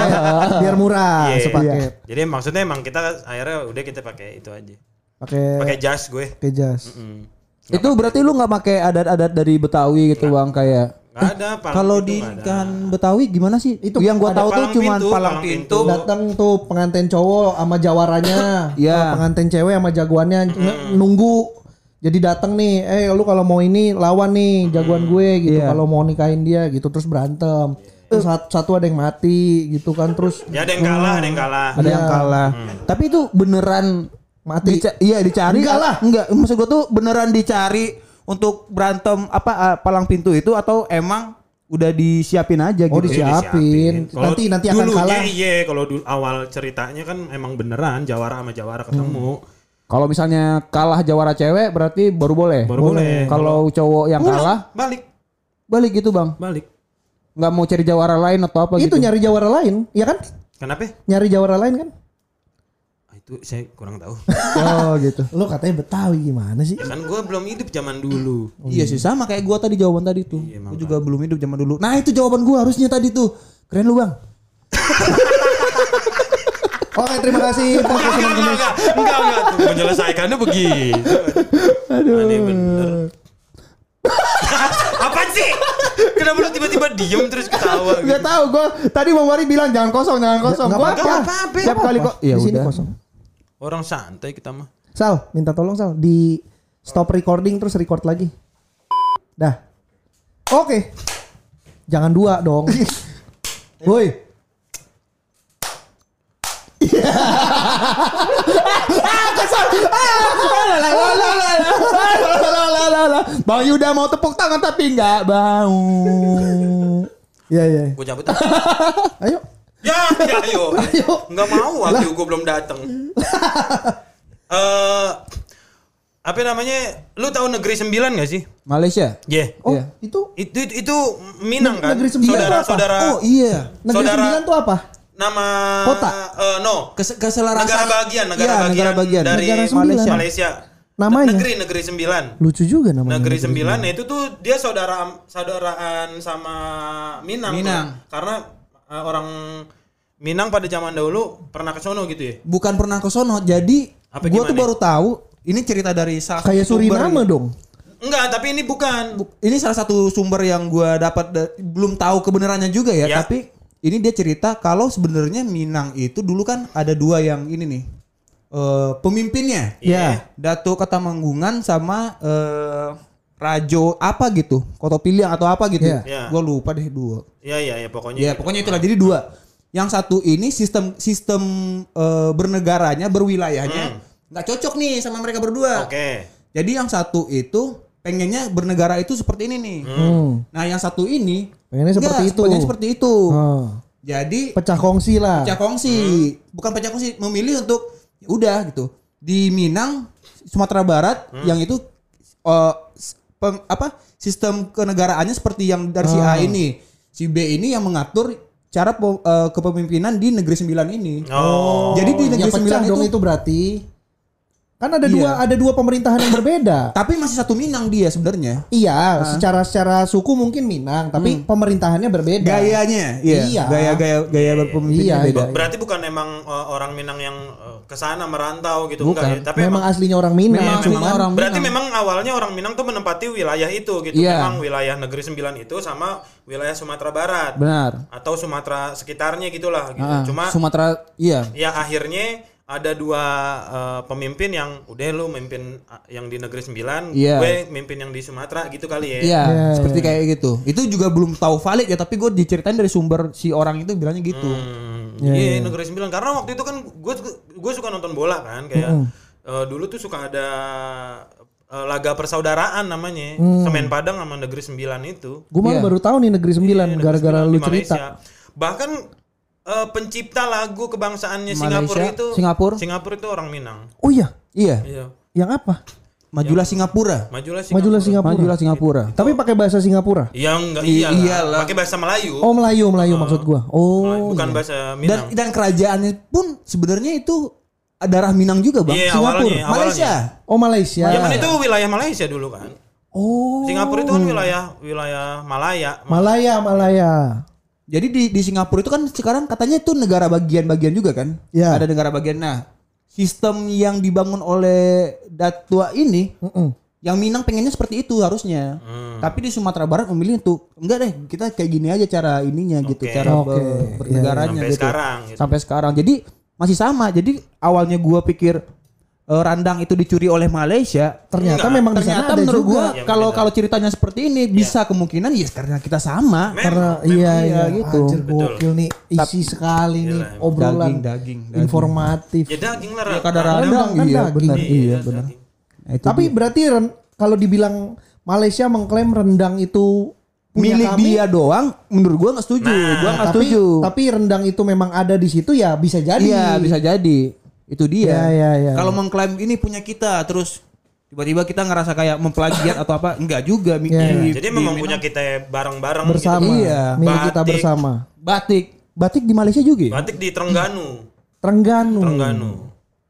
Biar murah Iya. sepaket. Jadi maksudnya emang kita akhirnya udah kita pakai itu aja. Pakai Pakai jas gue. pakai jas. Hmm. Itu berarti lu nggak pakai adat-adat dari Betawi gitu, Bang, kayak ada. palang kalau di nikahan Betawi gimana sih? Itu yang gua tahu tuh cuman pintu, palang pintu. pintu. Datang tuh pengantin cowok sama jawarannya. Iya. Kalau pengantin cewek sama jagoannya nunggu. Jadi datang nih, eh lu kalau mau ini lawan nih jagoan gue gitu. Iya. Kalau mau nikahin dia gitu terus berantem. Terus sat- satu ada yang mati gitu kan terus Ya ada yang kalah, ada yang kalah. Ada yang Iya. kalah. Tapi itu beneran mati. Dica- iya dicari. Enggak lah. Enggak, maksud gua tuh beneran dicari untuk berantem apa ah, palang pintu itu atau emang udah disiapin aja Oh, gitu. disiapin. Nanti- nanti akan kalah. Iya, kalau dulu awal ceritanya kan emang beneran Jawara sama Jawara ketemu. Kalau misalnya kalah jawara cewek berarti baru boleh. Baru boleh. Kalau cowok yang Pulang, kalah balik, balik gitu, Bang. balik. Nggak mau cari jawara lain atau apa itu gitu. nyari jawara lain, ya kan? Kenapa? Nyari jawara lain kan? Itu saya kurang tahu. Oh, gitu. Lu katanya Betawi gimana sih? ya kan gue belum hidup zaman dulu. Iya sih sama kayak gua tadi jawaban tadi tuh. Iya, gua juga belum hidup zaman dulu. Nah, itu jawaban gua harusnya tadi tuh. Keren lu, Bang. Oke, terima kasih enggak, enggak, enggak, enggak, tuh menyelesaikannya begitu. Aduh. Aneh bener. Apa sih? Kenapa lu tiba-tiba diem terus ketawa? Gak tahu gua tadi Bang Wari bilang jangan kosong, jangan kosong. Gua apa-apa. apa-apa. Tiap kali kok ya Di sini udah. kosong. Orang santai kita mah. Sal, minta tolong Sal di stop recording terus record lagi. Dah. Oke. Jangan dua dong. Woi. Bang Yuda mau tepuk tangan tapi nggak mau. Iya iya. Gue cabut. ah. Ayo. Ya, ya, ayo. Ayo. Enggak mau waktu gue belum datang. Eh apa namanya? Lu tahu negeri sembilan gak sih? Malaysia. Iya. Oh, Iya. itu Itu itu Minang kan? Negeri sembilan saudara itu apa? saudara Oh iya. negeri Saudara- sembilan tuh apa? nama Kota? eh, no. Kes keselarasan. Negara bagian, negara Iya, bagian, negara bagian. dari Negara. Malaysia. Malaysia. Namanya? Negeri negeri sembilan. Lucu juga namanya. Negeri sembilan nah itu tuh dia saudara saudaraan sama Minang. tuh. Minang. Karena eh, orang Minang pada zaman dahulu pernah ke sono gitu ya. Bukan pernah ke sono. Jadi Apa gua tuh baru tahu ini cerita dari salah Kayak satu sumber Suriname dong. Enggak, tapi ini bukan. Ini salah satu sumber yang gua dapat da- belum tahu kebenarannya juga ya, Ya. tapi ini dia cerita kalau sebenarnya Minang itu dulu kan ada dua yang ini nih. eh pemimpinnya. Iya. Datuk Katamanggungan sama eh Rajo apa gitu, Koto Piliang atau apa gitu. Iya. Iya. Gua lupa deh dua. Iya iya ya pokoknya. Ya pokoknya itulah jadi dua. Yang satu ini sistem sistem eh, bernegaranya berwilayahnya nggak cocok nih sama mereka berdua. Oke. Jadi yang satu itu pengennya bernegara itu seperti ini nih. Hmm. Nah yang satu ini Pengennya seperti enggak, itu. pengennya seperti itu. Oh. Jadi Pecah kongsi lah. pecah kongsi, bukan pecah kongsi, memilih untuk ya udah gitu. Di Minang, Sumatera Barat yang itu s- pem- apa sistem kenegaraannya seperti yang dari si A ini, si B ini yang mengatur cara eh, kepemimpinan di negeri sembilan ini. Oh. Jadi di Ya negeri pecah sembilan dong itu, itu berarti. Kan ada Iya. dua ada dua pemerintahan yang berbeda. tapi masih satu Minang dia sebenarnya. Iya, secara secara suku mungkin Minang, tapi pemerintahannya berbeda. Gayanya, iya, Iya. gaya-gaya gaya berpemimpinnya Iya, beda. Berarti bukan emang uh, orang Minang yang uh, ke sana merantau gitu Bukan. enggak ya? Tapi memang emang, aslinya orang Minang. Memang cuman aslinya orang berarti Minang. memang awalnya orang Minang tuh menempati wilayah itu gitu. Iya. Memang wilayah negeri sembilan itu sama wilayah Sumatera Barat Benar. atau Sumatera sekitarnya gitulah gitu. Ah, Cuma Sumatera, iya. ya akhirnya ada dua uh, pemimpin yang udah lu mimpin uh, yang di negeri sembilan, Iya. gue mimpin yang di Sumatera gitu kali ya. Iya, Iya, seperti kayak gitu. Itu juga belum tahu valid ya, tapi gue diceritain dari sumber si orang itu bilangnya gitu. Hmm, Iya, negeri sembilan karena waktu itu kan gue gue suka nonton bola kan kayak eh, dulu tuh suka ada eh, laga persaudaraan namanya Semen Padang sama negeri sembilan itu Gue malah Iya. baru tahu nih negeri sembilan Iya, gara-gara Sembilan lu cerita. Bahkan eh, pencipta lagu kebangsaannya Malaysia, Singapura itu Singapura. Singapura itu orang Minang Oh iya, Iya, iya yang apa? majulah Singapura. majulah Singapura Majulah Singapura. Majulah Singapura. Tapi pakai bahasa Singapura. iya enggak I- iyalah, iyalah. pakai bahasa Melayu Oh Melayu, Melayu maksud gua. Oh. bukan bahasa Minang Dan dan kerajaannya pun sebenarnya itu darah Minang juga, Bang. Iya, Singapura, awalnya, awalnya. Malaysia. Oh Malaysia. Zaman itu wilayah Malaysia dulu kan Oh. Singapura itu kan wilayah wilayah Malaya Malaya, Malaya. Jadi di di Singapura itu kan sekarang katanya itu negara bagian-bagian juga kan? Iya. Ada negara bagian. Nah, sistem yang dibangun oleh Datua ini Mm-mm. yang Minang pengennya seperti itu harusnya. Tapi di Sumatera Barat memilih untuk enggak deh, kita kayak gini aja cara ininya gitu, Oke. cara ber- bernegaranya sampai gitu. sekarang gitu. Sampai sekarang. Jadi masih sama. Jadi awalnya gua pikir eh, randang itu dicuri oleh Malaysia. Ternyata Enggak, memang di sana Ternyata ada menurut juga. gua Yang kalau kalau ceritanya seperti ini bisa kemungkinan ya karena kita sama. Memang, Karena memang. iya iya gitu. Anjir gokil nih isi sekali nih Gila, obrolan Daging, daging, daging. informatif. Ya daging lah. Ya kadar Rendang, rendang, kan iya daging. benar, Iya, iya daging. benar. Nah, itu Tapi dia. berarti kalau dibilang Malaysia mengklaim rendang itu punya milik kami, dia doang, menurut gua nggak setuju. Nah, gua nggak tapi setuju. tapi rendang itu memang ada di situ ya bisa jadi. Iya bisa jadi. Itu dia. Iya, iya, iya. Kalau mengklaim ini punya kita, terus tiba-tiba kita ngerasa kayak memplagiat atau apa? Enggak juga. Mi- Iya. di- Jadi di memang punya kita bareng-bareng bersama. gitu. Iya. Milik kita Batik. bersama. batik. Batik di Malaysia juga. ya? Batik di Terengganu. Trengganu. Terengganu.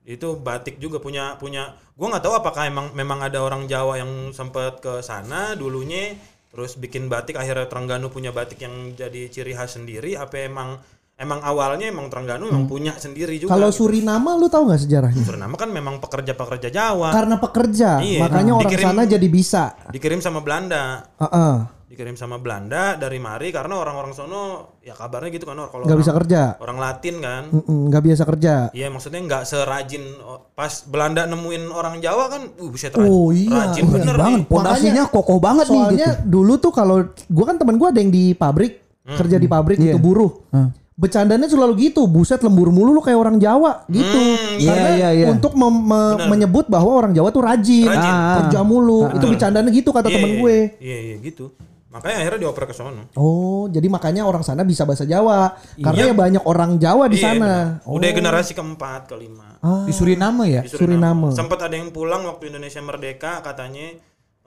Itu batik juga punya punya gua nggak tahu apakah emang memang ada orang Jawa yang sempat ke sana dulunya terus bikin batik akhirnya Terengganu punya batik yang jadi ciri khas sendiri apa emang emang awalnya emang Terengganu emang punya sendiri juga. Kalau gitu. Suriname lu tahu nggak sejarahnya? Suriname kan memang pekerja-pekerja Jawa. Karena pekerja, Iya. makanya orang Dikirim- sana jadi bisa. dikirim sama Belanda. Heeh. Dikirim sama Belanda dari mari karena orang-orang sono ya kabarnya gitu kan kalau Nggak orang, bisa kerja. orang Latin kan. Nggak biasa kerja. Iya maksudnya nggak serajin oh, pas Belanda nemuin orang Jawa kan, uh bisa rajin, Oh iya, rajin iya bener banget. nih. Pondasinya kokoh banget nih Soalnya gitu. dulu tuh kalau gua kan temen gua ada yang di pabrik, kerja di pabrik Iya. itu buruh. Hmm. Bercandanya selalu gitu, buset lembur mulu lu kayak orang Jawa gitu. Hmm, Karena iya, iya, iya. untuk mem- me- menyebut bahwa orang Jawa tuh rajin, Rajin. Ah. kerja mulu. Itu bercandanya gitu kata Iya, temen iya, gue. Iya iya gitu. Makanya akhirnya dioper ke sono. Oh, jadi makanya orang sana bisa bahasa Jawa. Karena Iya. ya banyak orang Jawa di Iya, sana. bener. Udah generasi keempat, kelima. Di Suriname ya? Di Suriname. Sempat ada yang pulang waktu Indonesia merdeka katanya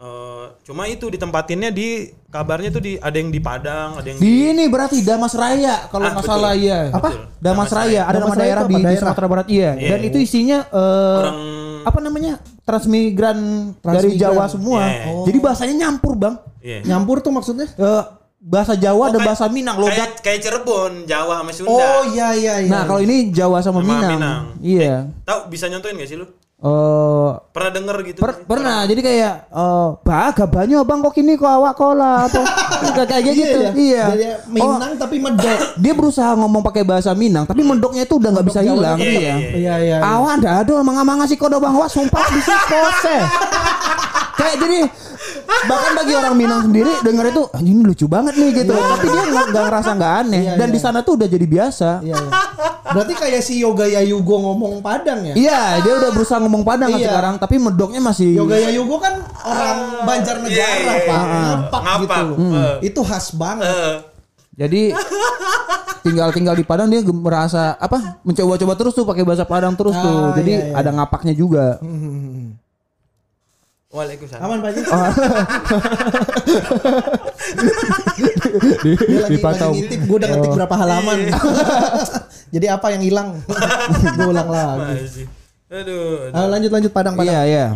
eh, cuma itu ditempatinnya di kabarnya tuh di ada yang di Padang, ada yang di, Di ini berarti Damas Raya kalau Ah, nggak betul. salah ya. Apa? Damas, Damas Raya, ada Damas nama daerah di, apa? di Daerah? Sumatera Barat iya. Iya, Dan iya. itu isinya eh, orang apa namanya? transmigran dari Transmigran. Jawa semua. Iya. Jadi bahasanya nyampur, Bang. iya. Nyampur tuh maksudnya? Eh, bahasa Jawa dan kayak- bahasa Minang logat. Kayak kayak Cirebon, Jawa sama Sunda. Oh iya iya iya. Nah, kalau ini Jawa sama, Sama Minang. Minang. Iya. Tahu bisa nyontoin gak sih lu? Eh Pernah denger gitu? Per- pernah. Jadi kayak eh baga banyak bang kok kini kok awak kola atau kayak kayak gitu. ya. iya. Jadi Minang tapi medok. dia berusaha ngomong pakai bahasa Minang tapi mendoknya itu udah nggak bisa hilang. Iya, iya iya, Iya iya. Awan dah aduh manga manga si kodo bang wah sumpah bisa kose kayak jadi bahkan bagi orang Minang sendiri denger itu anjing ini lucu banget nih gitu. Tapi dia nggak nggak ngerasa nggak aneh Iya, dan iya. di sana tuh udah jadi biasa. Iya, iya. Berarti kayak si Yoga Yayugo ngomong Padang ya? Iya, dia udah berusaha ngomong Padang kan Iya. sekarang, tapi medoknya masih Yoga Yayugo kan orang Banjarnegara, Iya, iya, Pak. iya. Ngapak Ngapak. gitu. Hmm. Itu khas banget. Eh, Jadi tinggal-tinggal di Padang dia merasa apa? Mencoba-coba terus tuh pakai bahasa Padang terus Ah, tuh. Jadi iya, iya. ada ngapaknya juga. Waalaikumsalam. Aman Pak Haji? Oh. di, Dia lagi, dipantau. lagi ngintip, gue udah ngetik Oh. berapa halaman. Jadi apa yang hilang? gue ulang lagi. Aduh. Ah, lanjut lanjut Padang Padang. Iya, iya.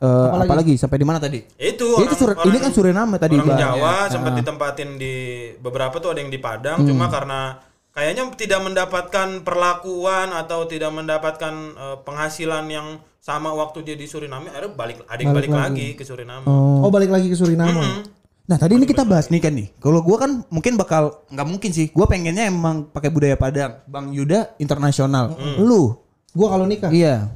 Eh, Apalagi? apalagi sampai di mana tadi? Itu Ya, itu Sur- ini kan Suriname tadi, orang Bang. Jawa Ya. sempat Ah. ditempatin di beberapa tuh ada yang di Padang cuma karena kayaknya tidak mendapatkan perlakuan atau tidak mendapatkan eh, penghasilan yang sama waktu dia di Suriname akhirnya balik ada yang balik, lagi. ke Suriname. Oh balik lagi ke Suriname. Mm. Nah tadi ini kita bahas nih kan nih. Kalau gua kan mungkin bakal nggak mungkin sih. Gua pengennya emang pakai budaya Padang. Bang Yuda internasional. Lu? Gue kalau nikah, Iya.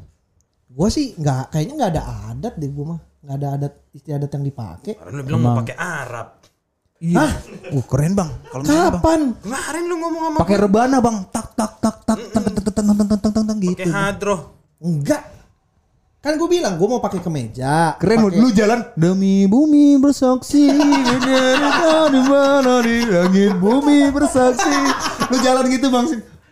gue sih nggak kayaknya nggak ada adat deh gue mah. Nggak ada adat istiadat yang dipakai. Karena lu bilang mau pakai Arab. Iya. Uh keren bang. Kalau bang. Kapan? Kemarin lu ngomong sama Pakai rebana bang. Tak tak tak tak tak tak tak tak tak tak tak tak tak gitu. pakai hadroh. Enggak. Kan gue bilang gue mau pakai kemeja. Keren lu, pakai- lu jalan demi bumi bersaksi di mana di langit bumi bersaksi lu jalan gitu bang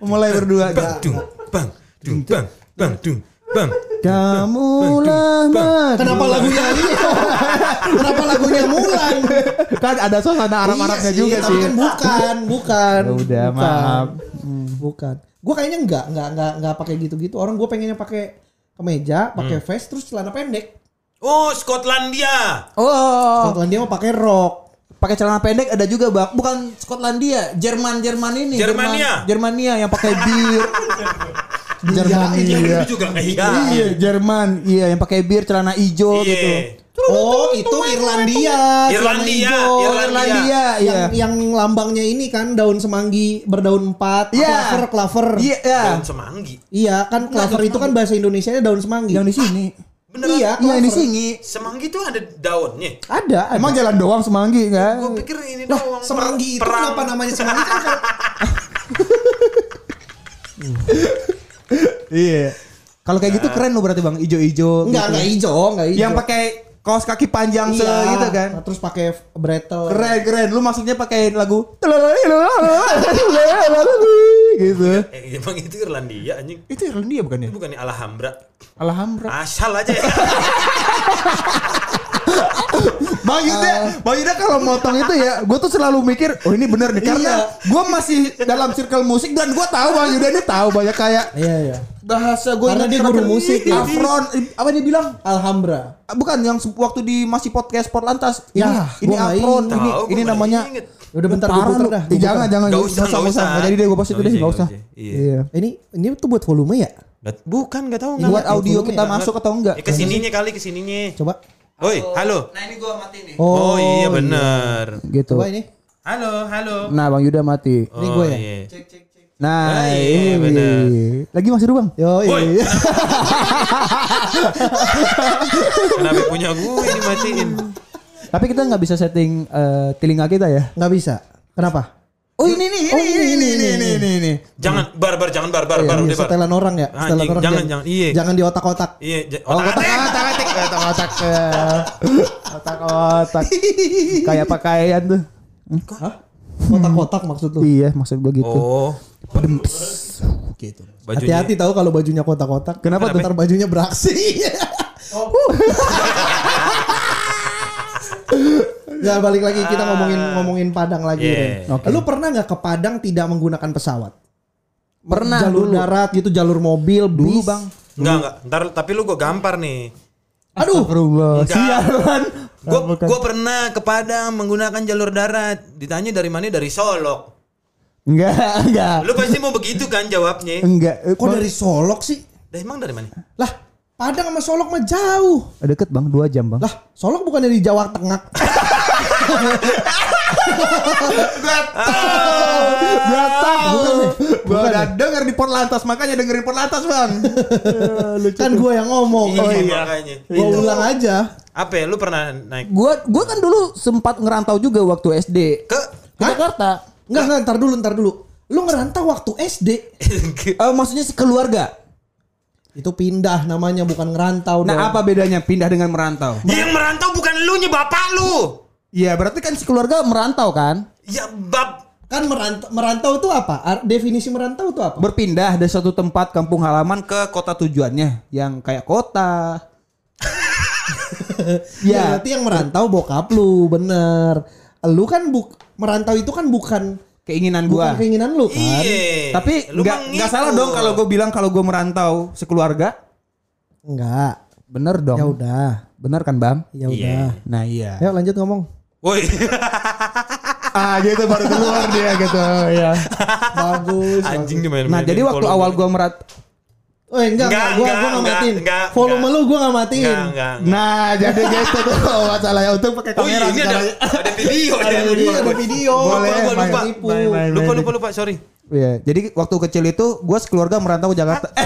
mulai berdua Bang dung bang dung bang bang dung bang. Kamulah mati Kenapa lagunya ini? Kenapa lagunya Mulan? kan ada suasana Arab Arabnya Iya juga tapi sih kan bukan, bukan. Ya udah, bukan. maaf. Hmm, bukan. Gue kayaknya enggak, enggak, enggak, enggak pakai gitu-gitu. Orang gue pengennya pakai kemeja, pakai Hmm. vest, terus celana pendek. Oh, Skotlandia. oh Skotlandia mau pakai rok. pakai celana pendek ada juga bang bukan Skotlandia Jerman Jerman ini Jermania. Jerman- Jermania yang pakai bir Jerman. Iya. Lu juga iya. iya Jerman iya yang pakai bir celana hijau gitu Iya. Oh, itu Irlandia. celana Irlandia, hijau. Irlandia. iya Yang, yang lambangnya ini kan daun semanggi berdaun empat, Iya. klaver, klaver. iya iya. Daun semanggi. Iya, kan klaver itu kan bahasa Indonesianya daun semanggi. yang di sini Beneran? Iya, iya yang di sini Semanggi tuh ada daunnya. Ada, ada. emang jalan doang semanggi kan Gue pikir ini Lah, doang. semanggi itu perang. kenapa namanya semanggi kan? iya kalau kayak gitu keren lo berarti bang ijo-ijo Enggak, gitu. enggak hijau, enggak hijau. yang pakai kaos kaki panjang se Iya, gitu kan Terus pakai bretel. keren keren lu maksudnya pakai lagu gitu Eh, emang itu Irlandia anjing. itu Irlandia bukan ya Itu bukan Alhambra. Alhamdulillah Asal aja ya. Bang Yuda, Bang Yuda kalau motong itu ya, gue tuh selalu mikir, oh ini bener nih, karena gue masih dalam circle musik dan gue tahu Bang Yuda ini tahu banyak kayak Iya, iya. bahasa gue Karena dia guru musik, ya. Afron, apa dia bilang? Alhambra. Bukan yang waktu di masih podcast Portlantas. Ini, Ya, ini Afron, ini Tahu, gua ini namanya. inget. Udah bentar gue puter dah. Eh, jangan, jangan, nggak usah, nggak usah. usah. Nggak jadi deh gue post itu deh, usah, nggak usah. Iya. Iya. Ini ini tuh buat volume ya? Bukan nggak tahu Ini nggak. Buat audio kita ya? masuk atau enggak? Eh ke sininya kali ke sininya. Coba. Oi, halo. Nah ini gue mati nih. Oh, iya bener. Gitu. Coba ini. Halo, halo. Nah Bang Yuda mati. Ini Oh, gue ya? iya. Nah, Ah, iya, ini bener. Lagi masih dulu Bang? Yo, iya. Kenapa punya gue dimatiin? Tapi kita nggak bisa setting eh, telinga kita ya? Nggak bisa. Kenapa? Oh ini nih, Oh, ini, ini, ini, ini, ini, ini. Jangan barbar, jangan barbar, Iya, bar iya, bar. setelan orang ya. Anjing, Setelan orang jangan, jangan. Iya. Jangan di otak-otak. Iya, Oh, otak otak atik. otak otak otak otak otak otak kayak pakaian tuh. Hah? Kotak-kotak maksud tuh. Iya, maksud gua gitu. Oh, Gitu. bajunya. Hati-hati tahu kalau bajunya kotak-kotak. Kenapa tuh? Ntar bajunya beraksi. Ya balik lagi kita ngomongin ngomongin Padang lagi. Yeah. Ren. Oke. Lu pernah nggak ke Padang tidak menggunakan pesawat? Pernah jalur dulu. darat gitu, jalur mobil, Dulu, bis. Bang. Enggak, enggak. Ntar tapi lu gue gampar nih. Aduh. Sialan. Gue gua pernah ke Padang menggunakan jalur darat. Ditanya dari mana? Dari Solok. Enggak, enggak. Lu pasti mau begitu kan jawabnya? Enggak. Eh, kok dari Solok sih? Dah emang dari mana? Lah, Padang sama Solok mah jauh. Deket Bang, dua jam Bang. Lah, Solok bukan dari Jawa Tengah. Bukan, nih. bukan udah denger di Porlantas makanya dengerin Porlantas bang. Kan gue yang ngomong. Iya, Oh iya. makanya. Gue ulang aja. Apa ya? Lu pernah naik Gua gua kan dulu sempat ngerantau juga waktu SD ke ke Jakarta. Enggak, enggak, ntar dulu, ntar dulu. Lu ngerantau waktu SD. Eh, maksudnya sekeluarga. Itu pindah namanya bukan ngerantau dong. Nah apa bedanya pindah dengan merantau? yang merantau bukan lu nya bapak lu. Iya berarti kan sekeluarga merantau kan? Ya bab Kan merantau, merantau itu apa? Definisi merantau itu apa? Berpindah dari satu tempat kampung halaman ke kota tujuannya yang kayak kota. Ya, ya, berarti yang merantau bokap lu, bener. Lu kan buk merantau itu kan bukan keinginan bukan gua. keinginan lu kan. Iya. Tapi nggak nggak ngikut. salah dong kalau gue bilang kalau gue merantau sekeluarga. Enggak. Bener dong. Ya udah. Bener kan bang? Ya Iya. udah. Nah iya. Ayo lanjut ngomong. Woi. ah gitu baru keluar dia gitu ya. Bagus. Anjing dimain Nah jadi waktu awal gue merat Oh enggak, enggak, Enggak, gua enggak, gua enggak enggak, matiin. enggak, Volume enggak. lu gua enggak matiin. Enggak, enggak. Nah jadi gitu tuh masalahnya untuk pakai Oh iya, kamera ini ada sekarang. ada video Ada ya. video, ada video. Boleh, Lupa, lupa, main. Lupa lupa lupa sorry. Iya, jadi waktu kecil itu gue sekeluarga merantau ke Jakarta.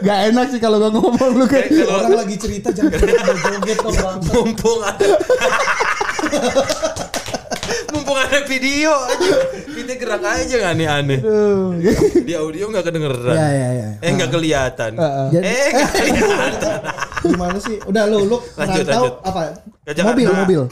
Gak enak sih kalau gue ngomong lu kalau Orang lagi cerita jangan joget dong bang. mumpung ada mumpung ada video aja kita gerak aja nggak aneh-aneh di audio nggak kedengeran Ya ya ya. eh nggak kelihatan eh nggak kelihatan Gimana sih? Udah lu lu Lanjut, lanjut. apa? Mobil, mobil.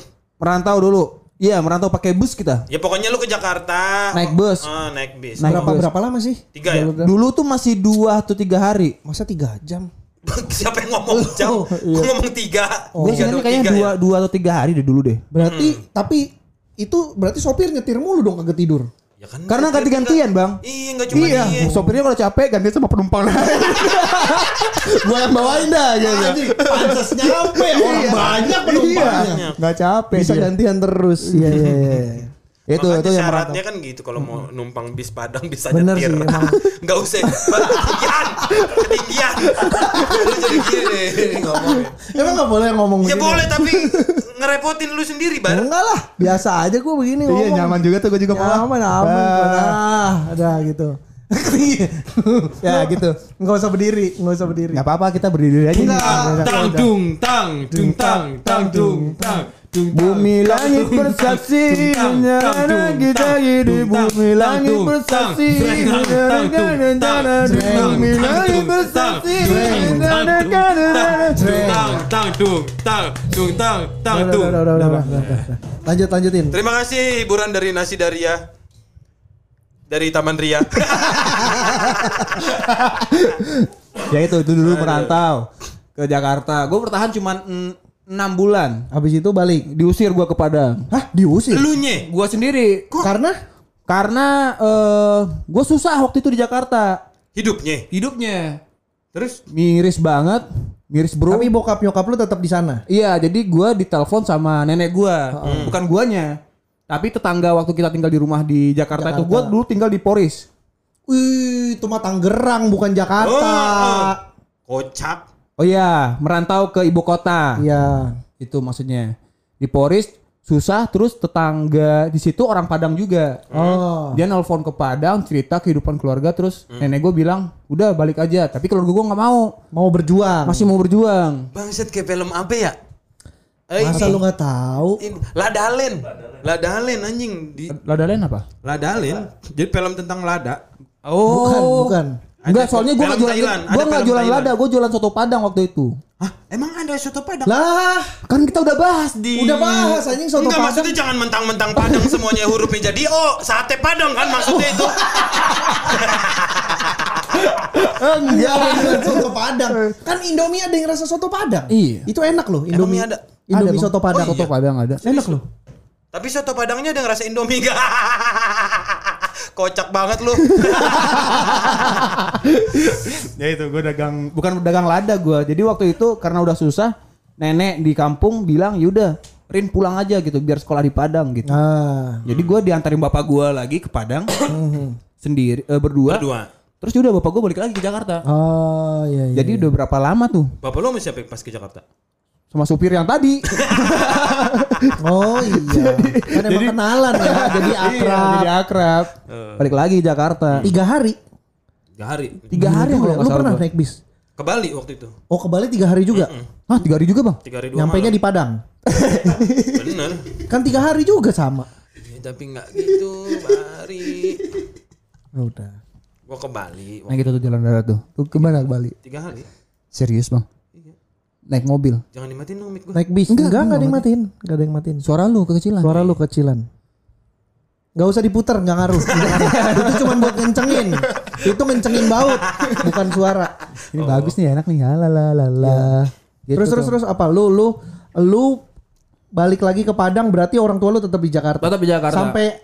Merantau dulu. Iya, merantau pakai bus kita. ya pokoknya lu ke Jakarta Naik bus. Ah, naik bis Naik Berapa bus. berapa lama sih? Tiga ya? Jalur- Dulu tuh masih dua atau tiga hari. Masa tiga jam? siapa yang ngomong jam Gua ngomong tiga Gue tiga sih dong, kayaknya tiga dua, ya? dua atau tiga hari deh dulu deh. Berarti tapi itu berarti sopir nyetir mulu dong kagak tidur. Ya kan Karena ganti-gantian bang. iya nggak cuma iya, dia sopirnya kalau capek ganti sama penumpang lain. Gua yang bawain dah gitu. Anjing, pantas nyampe orang Iya. banyak penumpangnya. Iya, nggak capek. Bisa dia. gantian terus. Iya iya iya. Itu Makanya itu yang merantau. syaratnya kan gitu kalau mau numpang bis Padang bisa Bener nyetir. sih, emang. Nggak usah ketinggian, ketinggian. Lu jadi gini ngomongnya. Emang nggak boleh ngomong Ya begini? boleh tapi ngerepotin lu sendiri bar. Enggak lah, biasa aja gue begini Iya ngomong. nyaman juga tuh gue juga mau. Nyaman, aman. Ah. Nah, ada gitu. Ya gitu. Nggak usah berdiri, nggak usah berdiri. Nggak apa-apa kita berdiri aja. Enggak. Tang dung tang dung tang tang dung tang. Bumi langit bersaksi menyerahkan kita hidup Bumi langit bersaksi rencana Bumi langit bersaksi menyerahkan Tang tang dung tang dung tang tang dung. Lanjut, lanjutin. Terima kasih hiburan dari Nasi Daria. Dari Taman Ria. Ya itu itu dulu merantau ke Jakarta. Gue bertahan cuma enam bulan. Habis itu balik. Diusir gue ke Padang. Hah, diusir? Lu nye. Gue sendiri. Karena Karena eh gue susah waktu itu di Jakarta. Hidupnya. Hidupnya Terus miris banget, miris bro. tapi bokap nyokap lu tetap di sana. Iya, jadi gua ditelepon sama nenek gua, bukan guanya. Tapi tetangga waktu kita tinggal di rumah di Jakarta, itu gua dulu tinggal di Poris. Wih, itu mah Tangerang bukan Jakarta. Oh, kocak. Oh iya, merantau ke ibu kota. Iya. Itu maksudnya. Di Poris susah terus tetangga di situ orang Padang juga. Oh. Dia nelpon ke Padang cerita kehidupan keluarga terus nenek gue bilang udah balik aja tapi keluarga gue nggak mau Mau berjuang. masih mau berjuang Bangset kayak film apa ya? Eh, Masa ini- lu nggak tahu? Ladalen. Ladalen anjing di Lada lain apa Ladalen. Jadi film tentang lada. oh Bukan, bukan. enggak soalnya gue nggak jualan Thailand, gue film jualan Thailand. lada gue jualan soto padang waktu itu Hah, emang ada soto Padang? Lah, kan kita udah bahas di udah bahas anjing soto Enggak Padang. maksudnya jangan mentang-mentang Padang semuanya hurufnya jadi oh sate Padang kan maksudnya itu. Enggak, soto Padang. Kan Indomie ada yang rasa soto Padang. Iya. Itu enak loh, Indomie. Emangnya ada? Indomie soto Padang. Oh, soto iya. padang ada Enak loh. Tapi soto Padangnya ada yang rasa Indomie gak? Kocak banget lu. ya itu gue dagang bukan dagang lada gue jadi waktu itu karena udah susah nenek di kampung bilang yaudah Rin pulang aja gitu biar sekolah di Padang gitu Ah. jadi gue diantarin bapak gue lagi ke Padang sendiri eh, berdua Berdua. terus udah bapak gue balik lagi ke Jakarta Oh, iya iya. jadi udah berapa lama tuh Bapak lu sama siapa pas ke Jakarta? Sama supir yang tadi. Oh iya. Kan emang kenalan ya, jadi Iya, akrab. jadi akrab. Balik lagi Jakarta. Tiga hari. Tiga hari. Tiga hari Juga kalau ya? Lu pernah gua. naik bis? Ke Bali waktu itu. Oh ke Bali tiga hari juga? Hah, tiga hari juga bang? Tiga hari dua Nyampe nya malam. di Padang. Bener. Kan tiga hari juga sama. Ya, tapi nggak gitu, Bari. Udah. Gua ke Bali Nah gitu tuh jalan darat tuh. Tuh ke mana ke Bali? tiga hari. Serius bang? Naik mobil. Jangan dimatiin dong mic gua. Naik bis. Enggak, enggak, ada yang matiin. Enggak ada yang matiin. Suara lu kekecilan. Suara lu kecilan. Enggak usah diputer, enggak ngaruh. itu cuma buat ngencengin. Itu ngencengin baut, bukan suara. Ini bagus nih enak nih. Lalalala. Gitu terus terus terus apa? Lu lu lu balik lagi ke Padang berarti orang tua lu tetap di Jakarta. Tetap di Jakarta. Sampai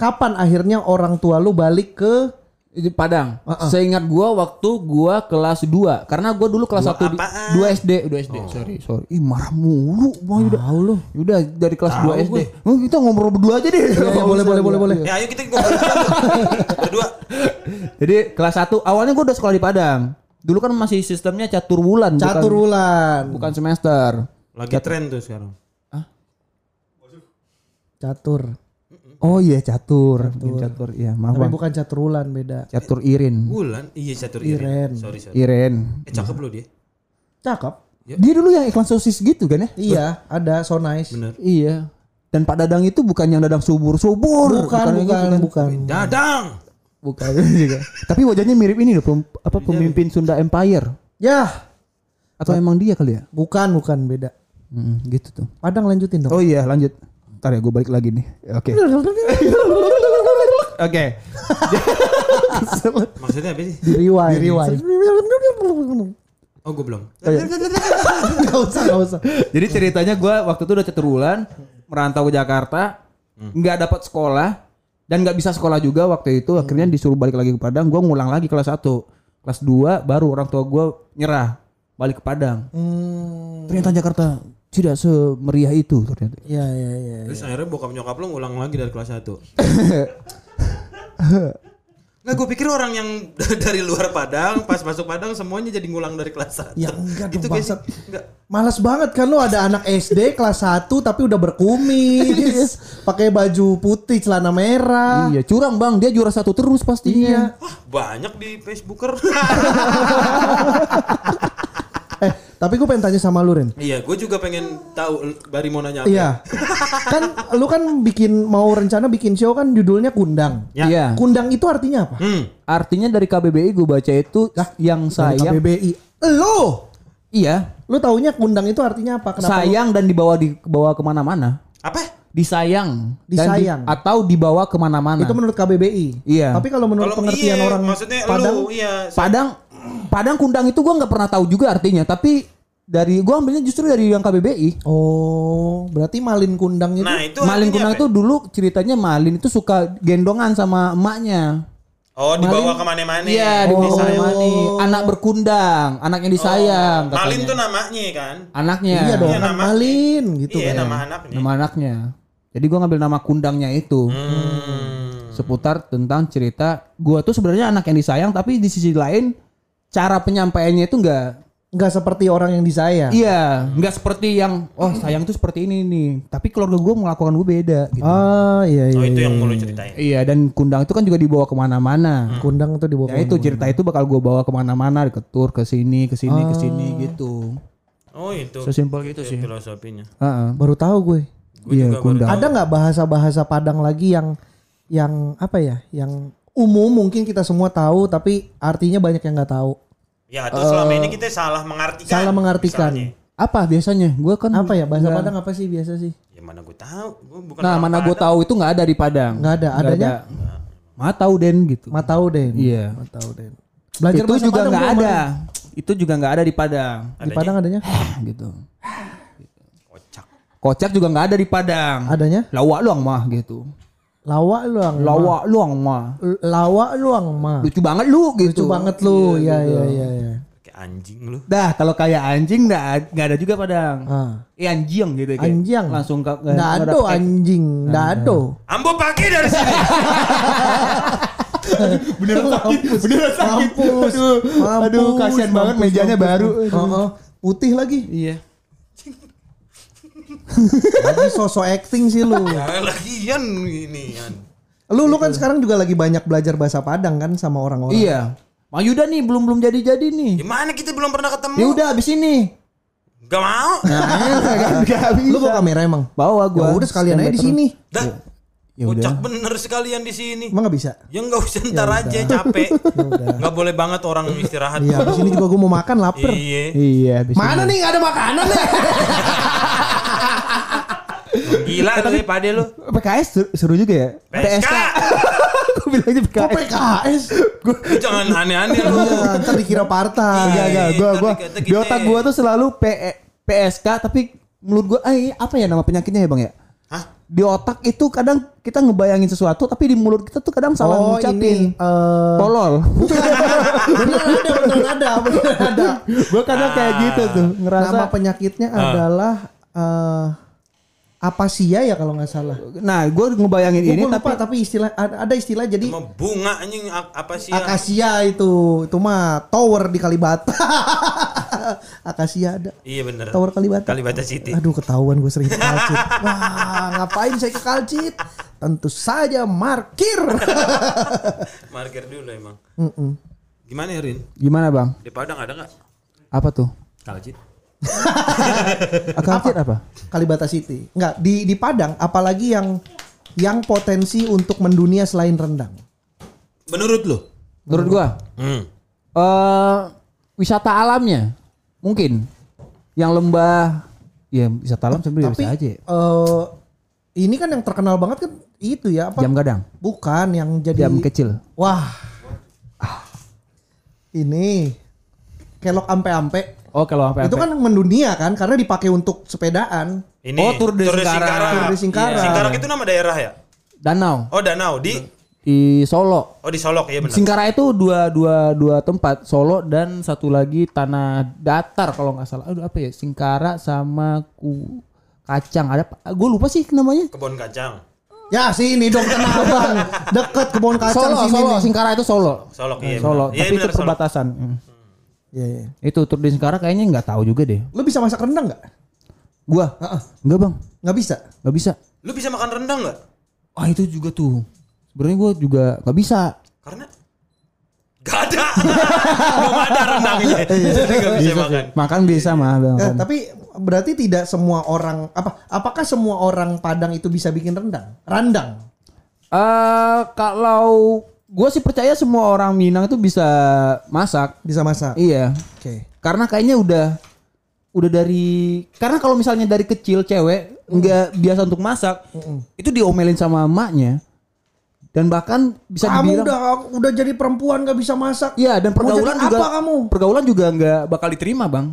kapan akhirnya orang tua lu balik ke Di Padang. Seingat gua waktu gua kelas 2 karena gua dulu kelas 1 di apaan? 2 SD, 2 SD. Sorry, sorry. Ih, marah mulu. Tahu lu. Udah dari kelas 2 SD. Oh, kita ngobrol berdua aja deh. Iya, boleh boleh boleh boleh. Ya ayo kita ngobrol berdua. Jadi kelas 1 awalnya gua udah sekolah di Padang. Dulu kan masih sistemnya catur bulan, Catur bukan, bulan. bukan semester. Lagi tren tuh sekarang. Catur. Oh iya catur, catur, catur. Iya, maaf Tapi bang. bukan catur bulan beda. Catur Irin, Bulan, iya catur Iren. Iren. Sorry sorry. Iren. Eh cakep lu dia. Cakep. Dia dulu yang iklan sosis gitu kan ya? Iya, ada so nice. Bener. Iya. Dan Pak Dadang itu bukan yang Dadang subur-subur. Bukan, yang bukan, gitu kan. bukan. Dadang. Bukan juga. Tapi wajahnya mirip ini loh, pem- apa pemimpin Sunda Empire. Ya, Atau emang dia kali ya? bukan, bukan beda. Hmm, gitu tuh. Padang lanjutin dong. Oh iya, lanjut. Ntar ya gue balik lagi nih. Oke. Oke. Maksudnya apa sih? Di rewind. Di rewind. Oh gue belum. Gak usah, gak usah. Jadi ceritanya gue waktu itu udah catur bulan, merantau ke Jakarta, nggak dapat sekolah dan nggak bisa sekolah juga waktu itu. Akhirnya disuruh balik lagi ke Padang. Gue ngulang lagi kelas 1 kelas 2 baru orang tua gue nyerah balik ke Padang. Hmm, Ternyata Jakarta tidak semeriah itu ternyata. ya, ya, ya. Terus akhirnya bokap nyokap lu ngulang lagi dari kelas 1. Nggak, gue pikir orang yang dari luar Padang, pas masuk Padang semuanya jadi ngulang dari kelas 1. Ya enggak Itu dong, guys, enggak. Males banget kan lu ada anak SD kelas 1 tapi udah berkumis, pakai baju putih, celana merah. Iya curang bang, dia juara satu terus pastinya. Wah, banyak di Facebooker. Tapi gue pengen tanya sama lu Ren. iya, gue juga pengen tahu Bari mau nanya apa. Iya. kan lu kan bikin mau rencana bikin show kan judulnya Kundang. Ya. Iya. Kundang itu artinya apa? Hmm. Artinya dari KBBI gue baca itu yang sayang. KBBI. Lu, Iya. lu taunya Kundang itu artinya apa? Kenapa lu- sayang dan dibawa dibawa ke mana-mana. Apa? Disayang. Dan di- Disayang. atau dibawa ke mana-mana. Itu menurut KBBI. Iya. Tapi kalau menurut Kalau pengertian iya, orang maksudnya Padang, lu iya. Padang Padang Kundang itu gua nggak pernah tahu juga artinya, tapi dari gua ambilnya justru dari yang KBBI. oh, berarti Malin Kundang itu Nah, itu Malin Kundang itu dulu ceritanya Malin itu suka gendongan sama emaknya. Oh, dibawa ke mana-mana. Iya, di Oh. desa Mani. Anak berkundang, anak yang disayang. Oh, Malin katanya. tuh namanya kan. anaknya. Iya dong, Iya, nama- Malin gitu iya, kan. nama anaknya. Nama anaknya. Jadi gua ngambil nama kundangnya itu. Hmm. Seputar tentang cerita gua tuh sebenarnya anak yang disayang tapi di sisi lain cara penyampaiannya itu enggak Enggak seperti orang yang disayang. Iya, nggak seperti yang oh sayang tuh seperti ini nih. Tapi keluarga gue melakukan gue beda gitu. Ah, iya iya. Oh, itu iya, yang mau lu iya. ceritain. Iya dan kundang itu kan juga dibawa ke mana-mana. Kundang itu dibawa Ya itu cerita itu bakal gue bawa ke mana-mana, ke tour, ke sini, ke sini, ke sini gitu. Oh, itu. Sesimpel gitu sih. Filosofinya. Heeh. Baru tahu gue. Iya kundang. Ada nggak bahasa-bahasa Padang lagi yang yang apa ya? Yang umum mungkin kita semua tahu tapi artinya banyak yang nggak tahu. Ya, itu selama ini kita salah mengartikan. Salah mengartikan. misalnya. Apa biasanya? Gue kan Apa ya bahasa nggak- Padang apa sih biasa sih? Ya mana gue tahu. Gue bukan Nah mana gue tahu itu nggak ada di Padang. Nggak ada. Adanya? Ma tahu den gitu. Matau Den. Iya. Matau Den. Belajar itu juga nggak ada. Itu juga nggak ada di Padang. Bang. Di Padang adanya? gitu. Kocak. Kocak juga nggak ada di Padang. Adanya? Lawak luang mah gitu. Lawak luang. Lawak luang mah. Lawak luang mah. Lucu banget lu gitu. Lucu banget lu. Iya iya iya iya. Kayak anjing lu. Dah kalau kayak anjing nggak nggak ada juga Padang. Ah. Eh anjing gitu kayak. Anjing. Langsung ke nggak- ada anjing. Nggak ada. Ambo pakai dari sini. Beneran sakit. Beneran sakit. Mampus. Aduh, aduh kasihan banget mejanya baru. Heeh. Putih lagi. Iya. Lagi sosok acting sih lu. Ya lagian ini kan. Lu lu kan sekarang juga lagi banyak belajar bahasa Padang kan sama orang-orang. Iya. Mang Yuda nih belum belum jadi jadi nih. Gimana kita belum pernah ketemu? Ya udah abis ini. Gak mau. Nah, gak Lu bawa kamera emang? Bawa Ya gua. udah sekalian aja di sini. Dah. Ya udah. Ucak bener sekalian di sini. Emang gak bisa? Ya nggak usah ntar aja capek. Nggak boleh banget orang istirahat. Iya, di sini juga gue mau makan lapar. Iya. Iya, abis Mana nih nggak ada makanan nih? Gila lu ya pade lu. ini. PKS seru, seru juga ya. PSK. Gue bilangnya Kok PKS. PKS? Lu jangan aneh-aneh lu. Iya, ntar dikira partai. Enggak. Gua, gua, Kata di otak gua tuh selalu P PSK tapi menurut gua eh apa ya nama penyakitnya ya bang ya? Di otak itu kadang kita ngebayangin sesuatu tapi di mulut kita tuh kadang salah Oh ngucapin. ini eh Tolol. ada ada ada. gua kadang kayak gitu tuh ngerasa. Nama penyakitnya adalah eh apasia ya kalau nggak salah. Nah, gua ngebayangin Gue ini lupa tapi tapi istilah ada ada istilah jadi Cuma bunga anjing apa sih? akasia itu itu mah tower di Kalibata. akasia ada. Iya bener. Tower Kalibata. Kalibata City. Aduh ketahuan gue sering ke Kalcit. Wah ngapain saya ke Kalcit? Tentu saja markir. Markir dulu emang. Mm-mm. Gimana ya Rin? gimana bang? Di Padang ada nggak? Apa tuh? Kalcit. Akal apa? Kalibata City. Enggak di di Padang apalagi yang yang potensi untuk mendunia selain rendang. Menurut lu? Menurut gua Hmm. eh wisata alamnya mungkin yang lembah ya wisata alam sebenarnya Tapi bisa aja. eh, ini kan yang terkenal banget kan itu ya apa? Jam gadang, Bukan yang jadi jam kecil. Wah. Ini kelok ampe-ampe. Oh kalau sampai Itu kan mendunia kan karena dipakai untuk sepedaan. Ini Oh, Tour de Singkara. Tour de Singkara. Iya. Singkarak itu nama daerah ya? danau Oh Danau di di Solo. Oh di Solok ya benar. Singkara itu dua dua dua tempat Solo dan satu lagi tanah datar kalau nggak salah. Aduh apa ya Singkara sama ku kacang ada gue lupa sih namanya. Kebun kacang. Ya sini dong Tanah Abang. Deket kebun kacang Solo sini Solo nih. Singkara itu Solo. Solok iya. Solo benar. Iya tapi itu benar Solok. perbatasan. Hmm. Iya, iya. Itu tur di Singkara kayaknya nggak tahu juga deh. Lu bisa masak rendang nggak? Gua Heeh. nggak bang Nggak bisa. nggak bisa. Lu bisa makan rendang nggak? Ah itu juga tuh. Sebenarnya gue juga nggak bisa. Karena Gak ada. Belum ada rendangnya. Jadi gak bisa makan. Makan bisa mah bang. Eh, tapi berarti tidak semua orang apa? Apakah semua orang Padang itu bisa bikin rendang? Randang. Eh kalau gue sih percaya semua orang Minang itu bisa masak. Bisa masak. Iya. Oke. Karena kayaknya udah udah dari karena kalau misalnya dari kecil cewek nggak biasa untuk masak, itu diomelin sama emaknya. Dan bahkan bisa Kamu dibilang udah udah jadi perempuan nggak bisa masak. Iya, dan pergaulan juga apa kamu? pergaulan juga nggak bakal diterima, Bang.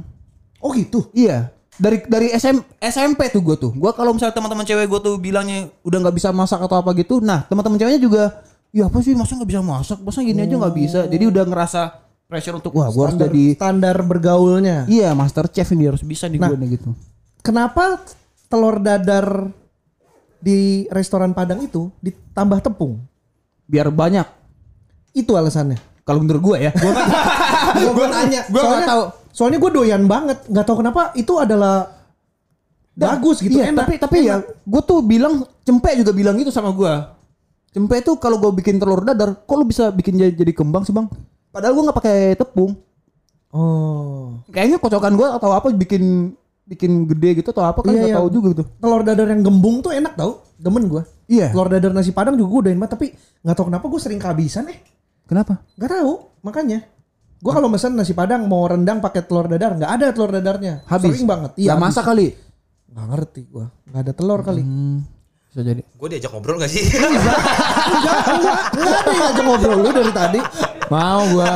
Oh gitu. Iya. Dari dari SM, SMP tuh gue tuh. Gue kalau misalnya teman-teman cewek gue tuh bilangnya udah nggak bisa masak atau apa gitu. Nah teman-teman ceweknya juga, ya apa sih masa nggak bisa masak? Masa gini aja nggak bisa? Jadi udah ngerasa pressure untuk wah gue harus jadi standar bergaulnya. iya master chef ini harus bisa nih Nah. gue nih gitu. Kenapa telur dadar di restoran Padang itu ditambah tepung? Biar banyak. Itu alasannya. Kalau menurut gue ya. Gua, gua nanya. gua nggak soalnya, tahu. Soalnya gue doyan banget. Nggak tahu kenapa itu adalah bagus gitu. Iya, enak. tapi tapi ya gue tuh bilang cempe juga bilang gitu sama gue. Cempe tuh kalau gue bikin telur dadar, kok lu bisa bikin jadi, jadi kembang sih bang? Padahal gue nggak pakai tepung. Oh. Kayaknya kocokan gue atau apa bikin bikin gede gitu atau apa kan Iya, nggak iya. tahu juga gitu. Telur dadar yang gembung tuh enak tau. Demen gue. Iya. Telur dadar nasi Padang juga gue doyan banget. Tapi nggak tahu kenapa gue sering kehabisan eh. Kenapa? Nggak tahu. Makanya. Gue kalau pesan nasi Padang mau rendang pakai telur dadar nggak ada telur dadarnya. Habis. Sering banget. Iya. habis. masak kali. Nggak ngerti gue. Nggak ada telur kali. Hmm, bisa jadi. Gue diajak ngobrol gak sih? enggak, enggak, enggak ada yang ngajak ngobrol lu dari tadi. Mau gua.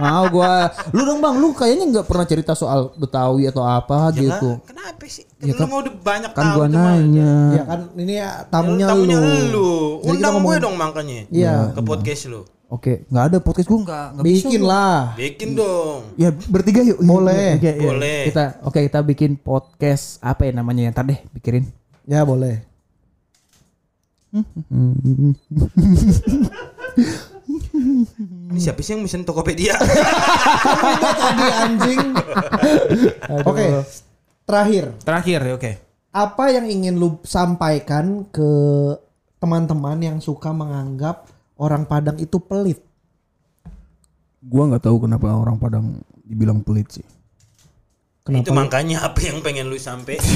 Mau gua. Lu dong bang, lu kayaknya nggak pernah cerita soal Betawi atau apa Ya gitu. Kenapa sih? Kan lu mau udah banyak Kan tahu gua nanya. Ya kan ini ya tamunya, tamunya lu. lu. Undang gue dong makanya. Iya. Ke podcast lu. Oke, nggak ada podcast gua nggak nggak bisa. Bikin gua. lah. Bikin dong. Ya bertiga yuk. Boleh. Oke, iya. Boleh. Kita oke kita bikin podcast apa ya namanya? Ntar deh pikirin. Ya boleh. Ini siapa sih yang mesen Tokopedia? tadi anjing. Oke. Terakhir, Terakhir oke. apa yang ingin lu sampaikan ke teman-teman yang suka menganggap orang Padang itu pelit? Gua nggak tahu kenapa orang Padang dibilang pelit sih. Itu makanya apa yang pengen lu sampai?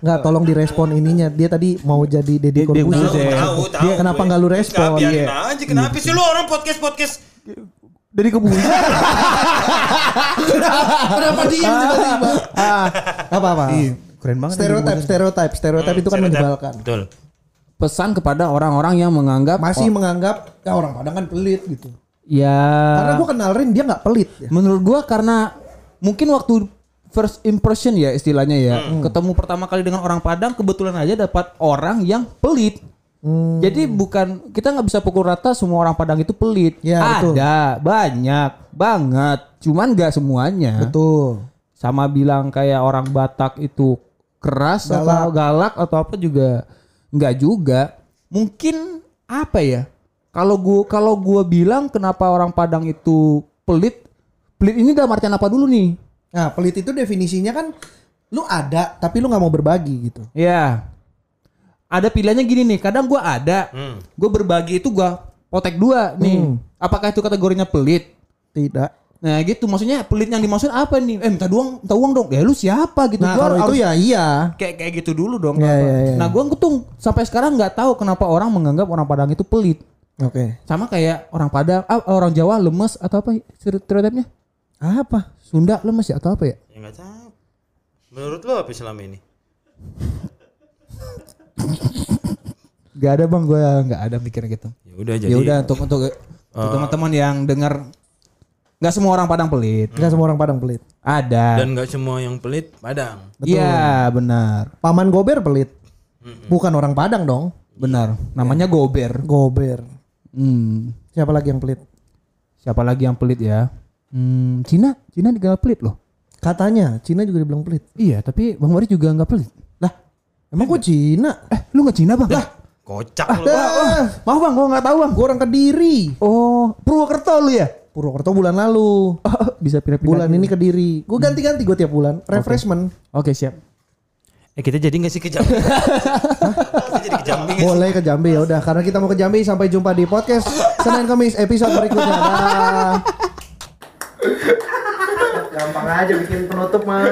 Nggak, tolong direspon ininya. Dia tadi mau jadi Deddy Dia- dia Corbuzier. tahu, tahu. Dia kenapa nggak lu respon? Biarin Iya. aja. Kenapa sih lu orang podcast podcast? Dari kebunan. Kenapa diem tiba-tiba? Ah, apa apa? Iya, keren banget. Stereotip, stereotip, stereotip itu kan menyebalkan. Betul. Pesan kepada orang-orang yang menganggap Masih menganggap ya orang Padang kan pelit gitu. ya Karena gue kenal Rin dia nggak pelit ya. menurut gua karena mungkin waktu first impression ya istilahnya ya ketemu pertama kali dengan orang Padang kebetulan aja dapat orang yang pelit jadi bukan kita nggak bisa pukul rata semua orang Padang itu pelit. Ya, betul. ada banyak banget. Cuman nggak semuanya. Betul. sama bilang kayak orang Batak itu keras atau galak atau apa juga nggak juga. Mungkin apa ya? Kalau gua kalau gua bilang kenapa orang Padang itu pelit pelit ini dalam artian apa dulu nih? Nah pelit itu definisinya kan lu ada tapi lu nggak mau berbagi gitu. ya ada pilihannya gini nih kadang gua ada Hmm. gua berbagi itu gua potek dua nih apakah itu kategorinya pelit Tidak. Nah gitu maksudnya pelit yang dimaksud apa nih? Eh minta uang, minta uang dong. Ya lu siapa gitu? Nah Gua kalau itu harus- ya iya. kayak kayak gitu dulu dong. Kenapa. iya, iya. Nah, gua tuh sampai sekarang nggak tahu kenapa orang menganggap orang Padang itu pelit. Oke. Sama kayak orang Padang, ah, orang Jawa lemes atau apa stereotipnya? Apa? Sunda lemes ya atau apa ya? Ya nggak tahu. Menurut lo apa selama ini? Gak ada bang, gue nggak ada mikirnya gitu. Ya udah jadi. Ya udah untuk untuk untuk teman-teman yang dengar, nggak semua orang Padang pelit. Enggak semua orang Padang pelit. Ada. Dan nggak semua yang pelit Padang. Iya benar, Paman Gober pelit. Bukan orang Padang dong. benar. Namanya Gober. Gober. Hmm. Siapa lagi yang pelit? Siapa lagi yang pelit ya? Hmm, Cina, Cina dikenal pelit loh. Katanya Cina juga dibilang pelit. Iya, tapi Bang Wari juga nggak pelit. Emang gua Cina? Eh, lu nggak Cina bang? Lah, Kocak lu. Ah, maaf bang, gua nggak tahu bang. gua orang Kediri. Oh, Purwokerto lu ya? Purwokerto bulan lalu. Bisa pindah-pindah. Bulan ini Kediri. Gua ganti-ganti gua tiap bulan. Refreshment. Oke siap. Eh kita jadi nggak sih ke Jambi? kita jadi ke Jambi? Boleh ke Jambi ya udah karena kita mau ke Jambi sampai jumpa di podcast Senin Kamis episode berikutnya. Dah. Gampang aja bikin penutup mah.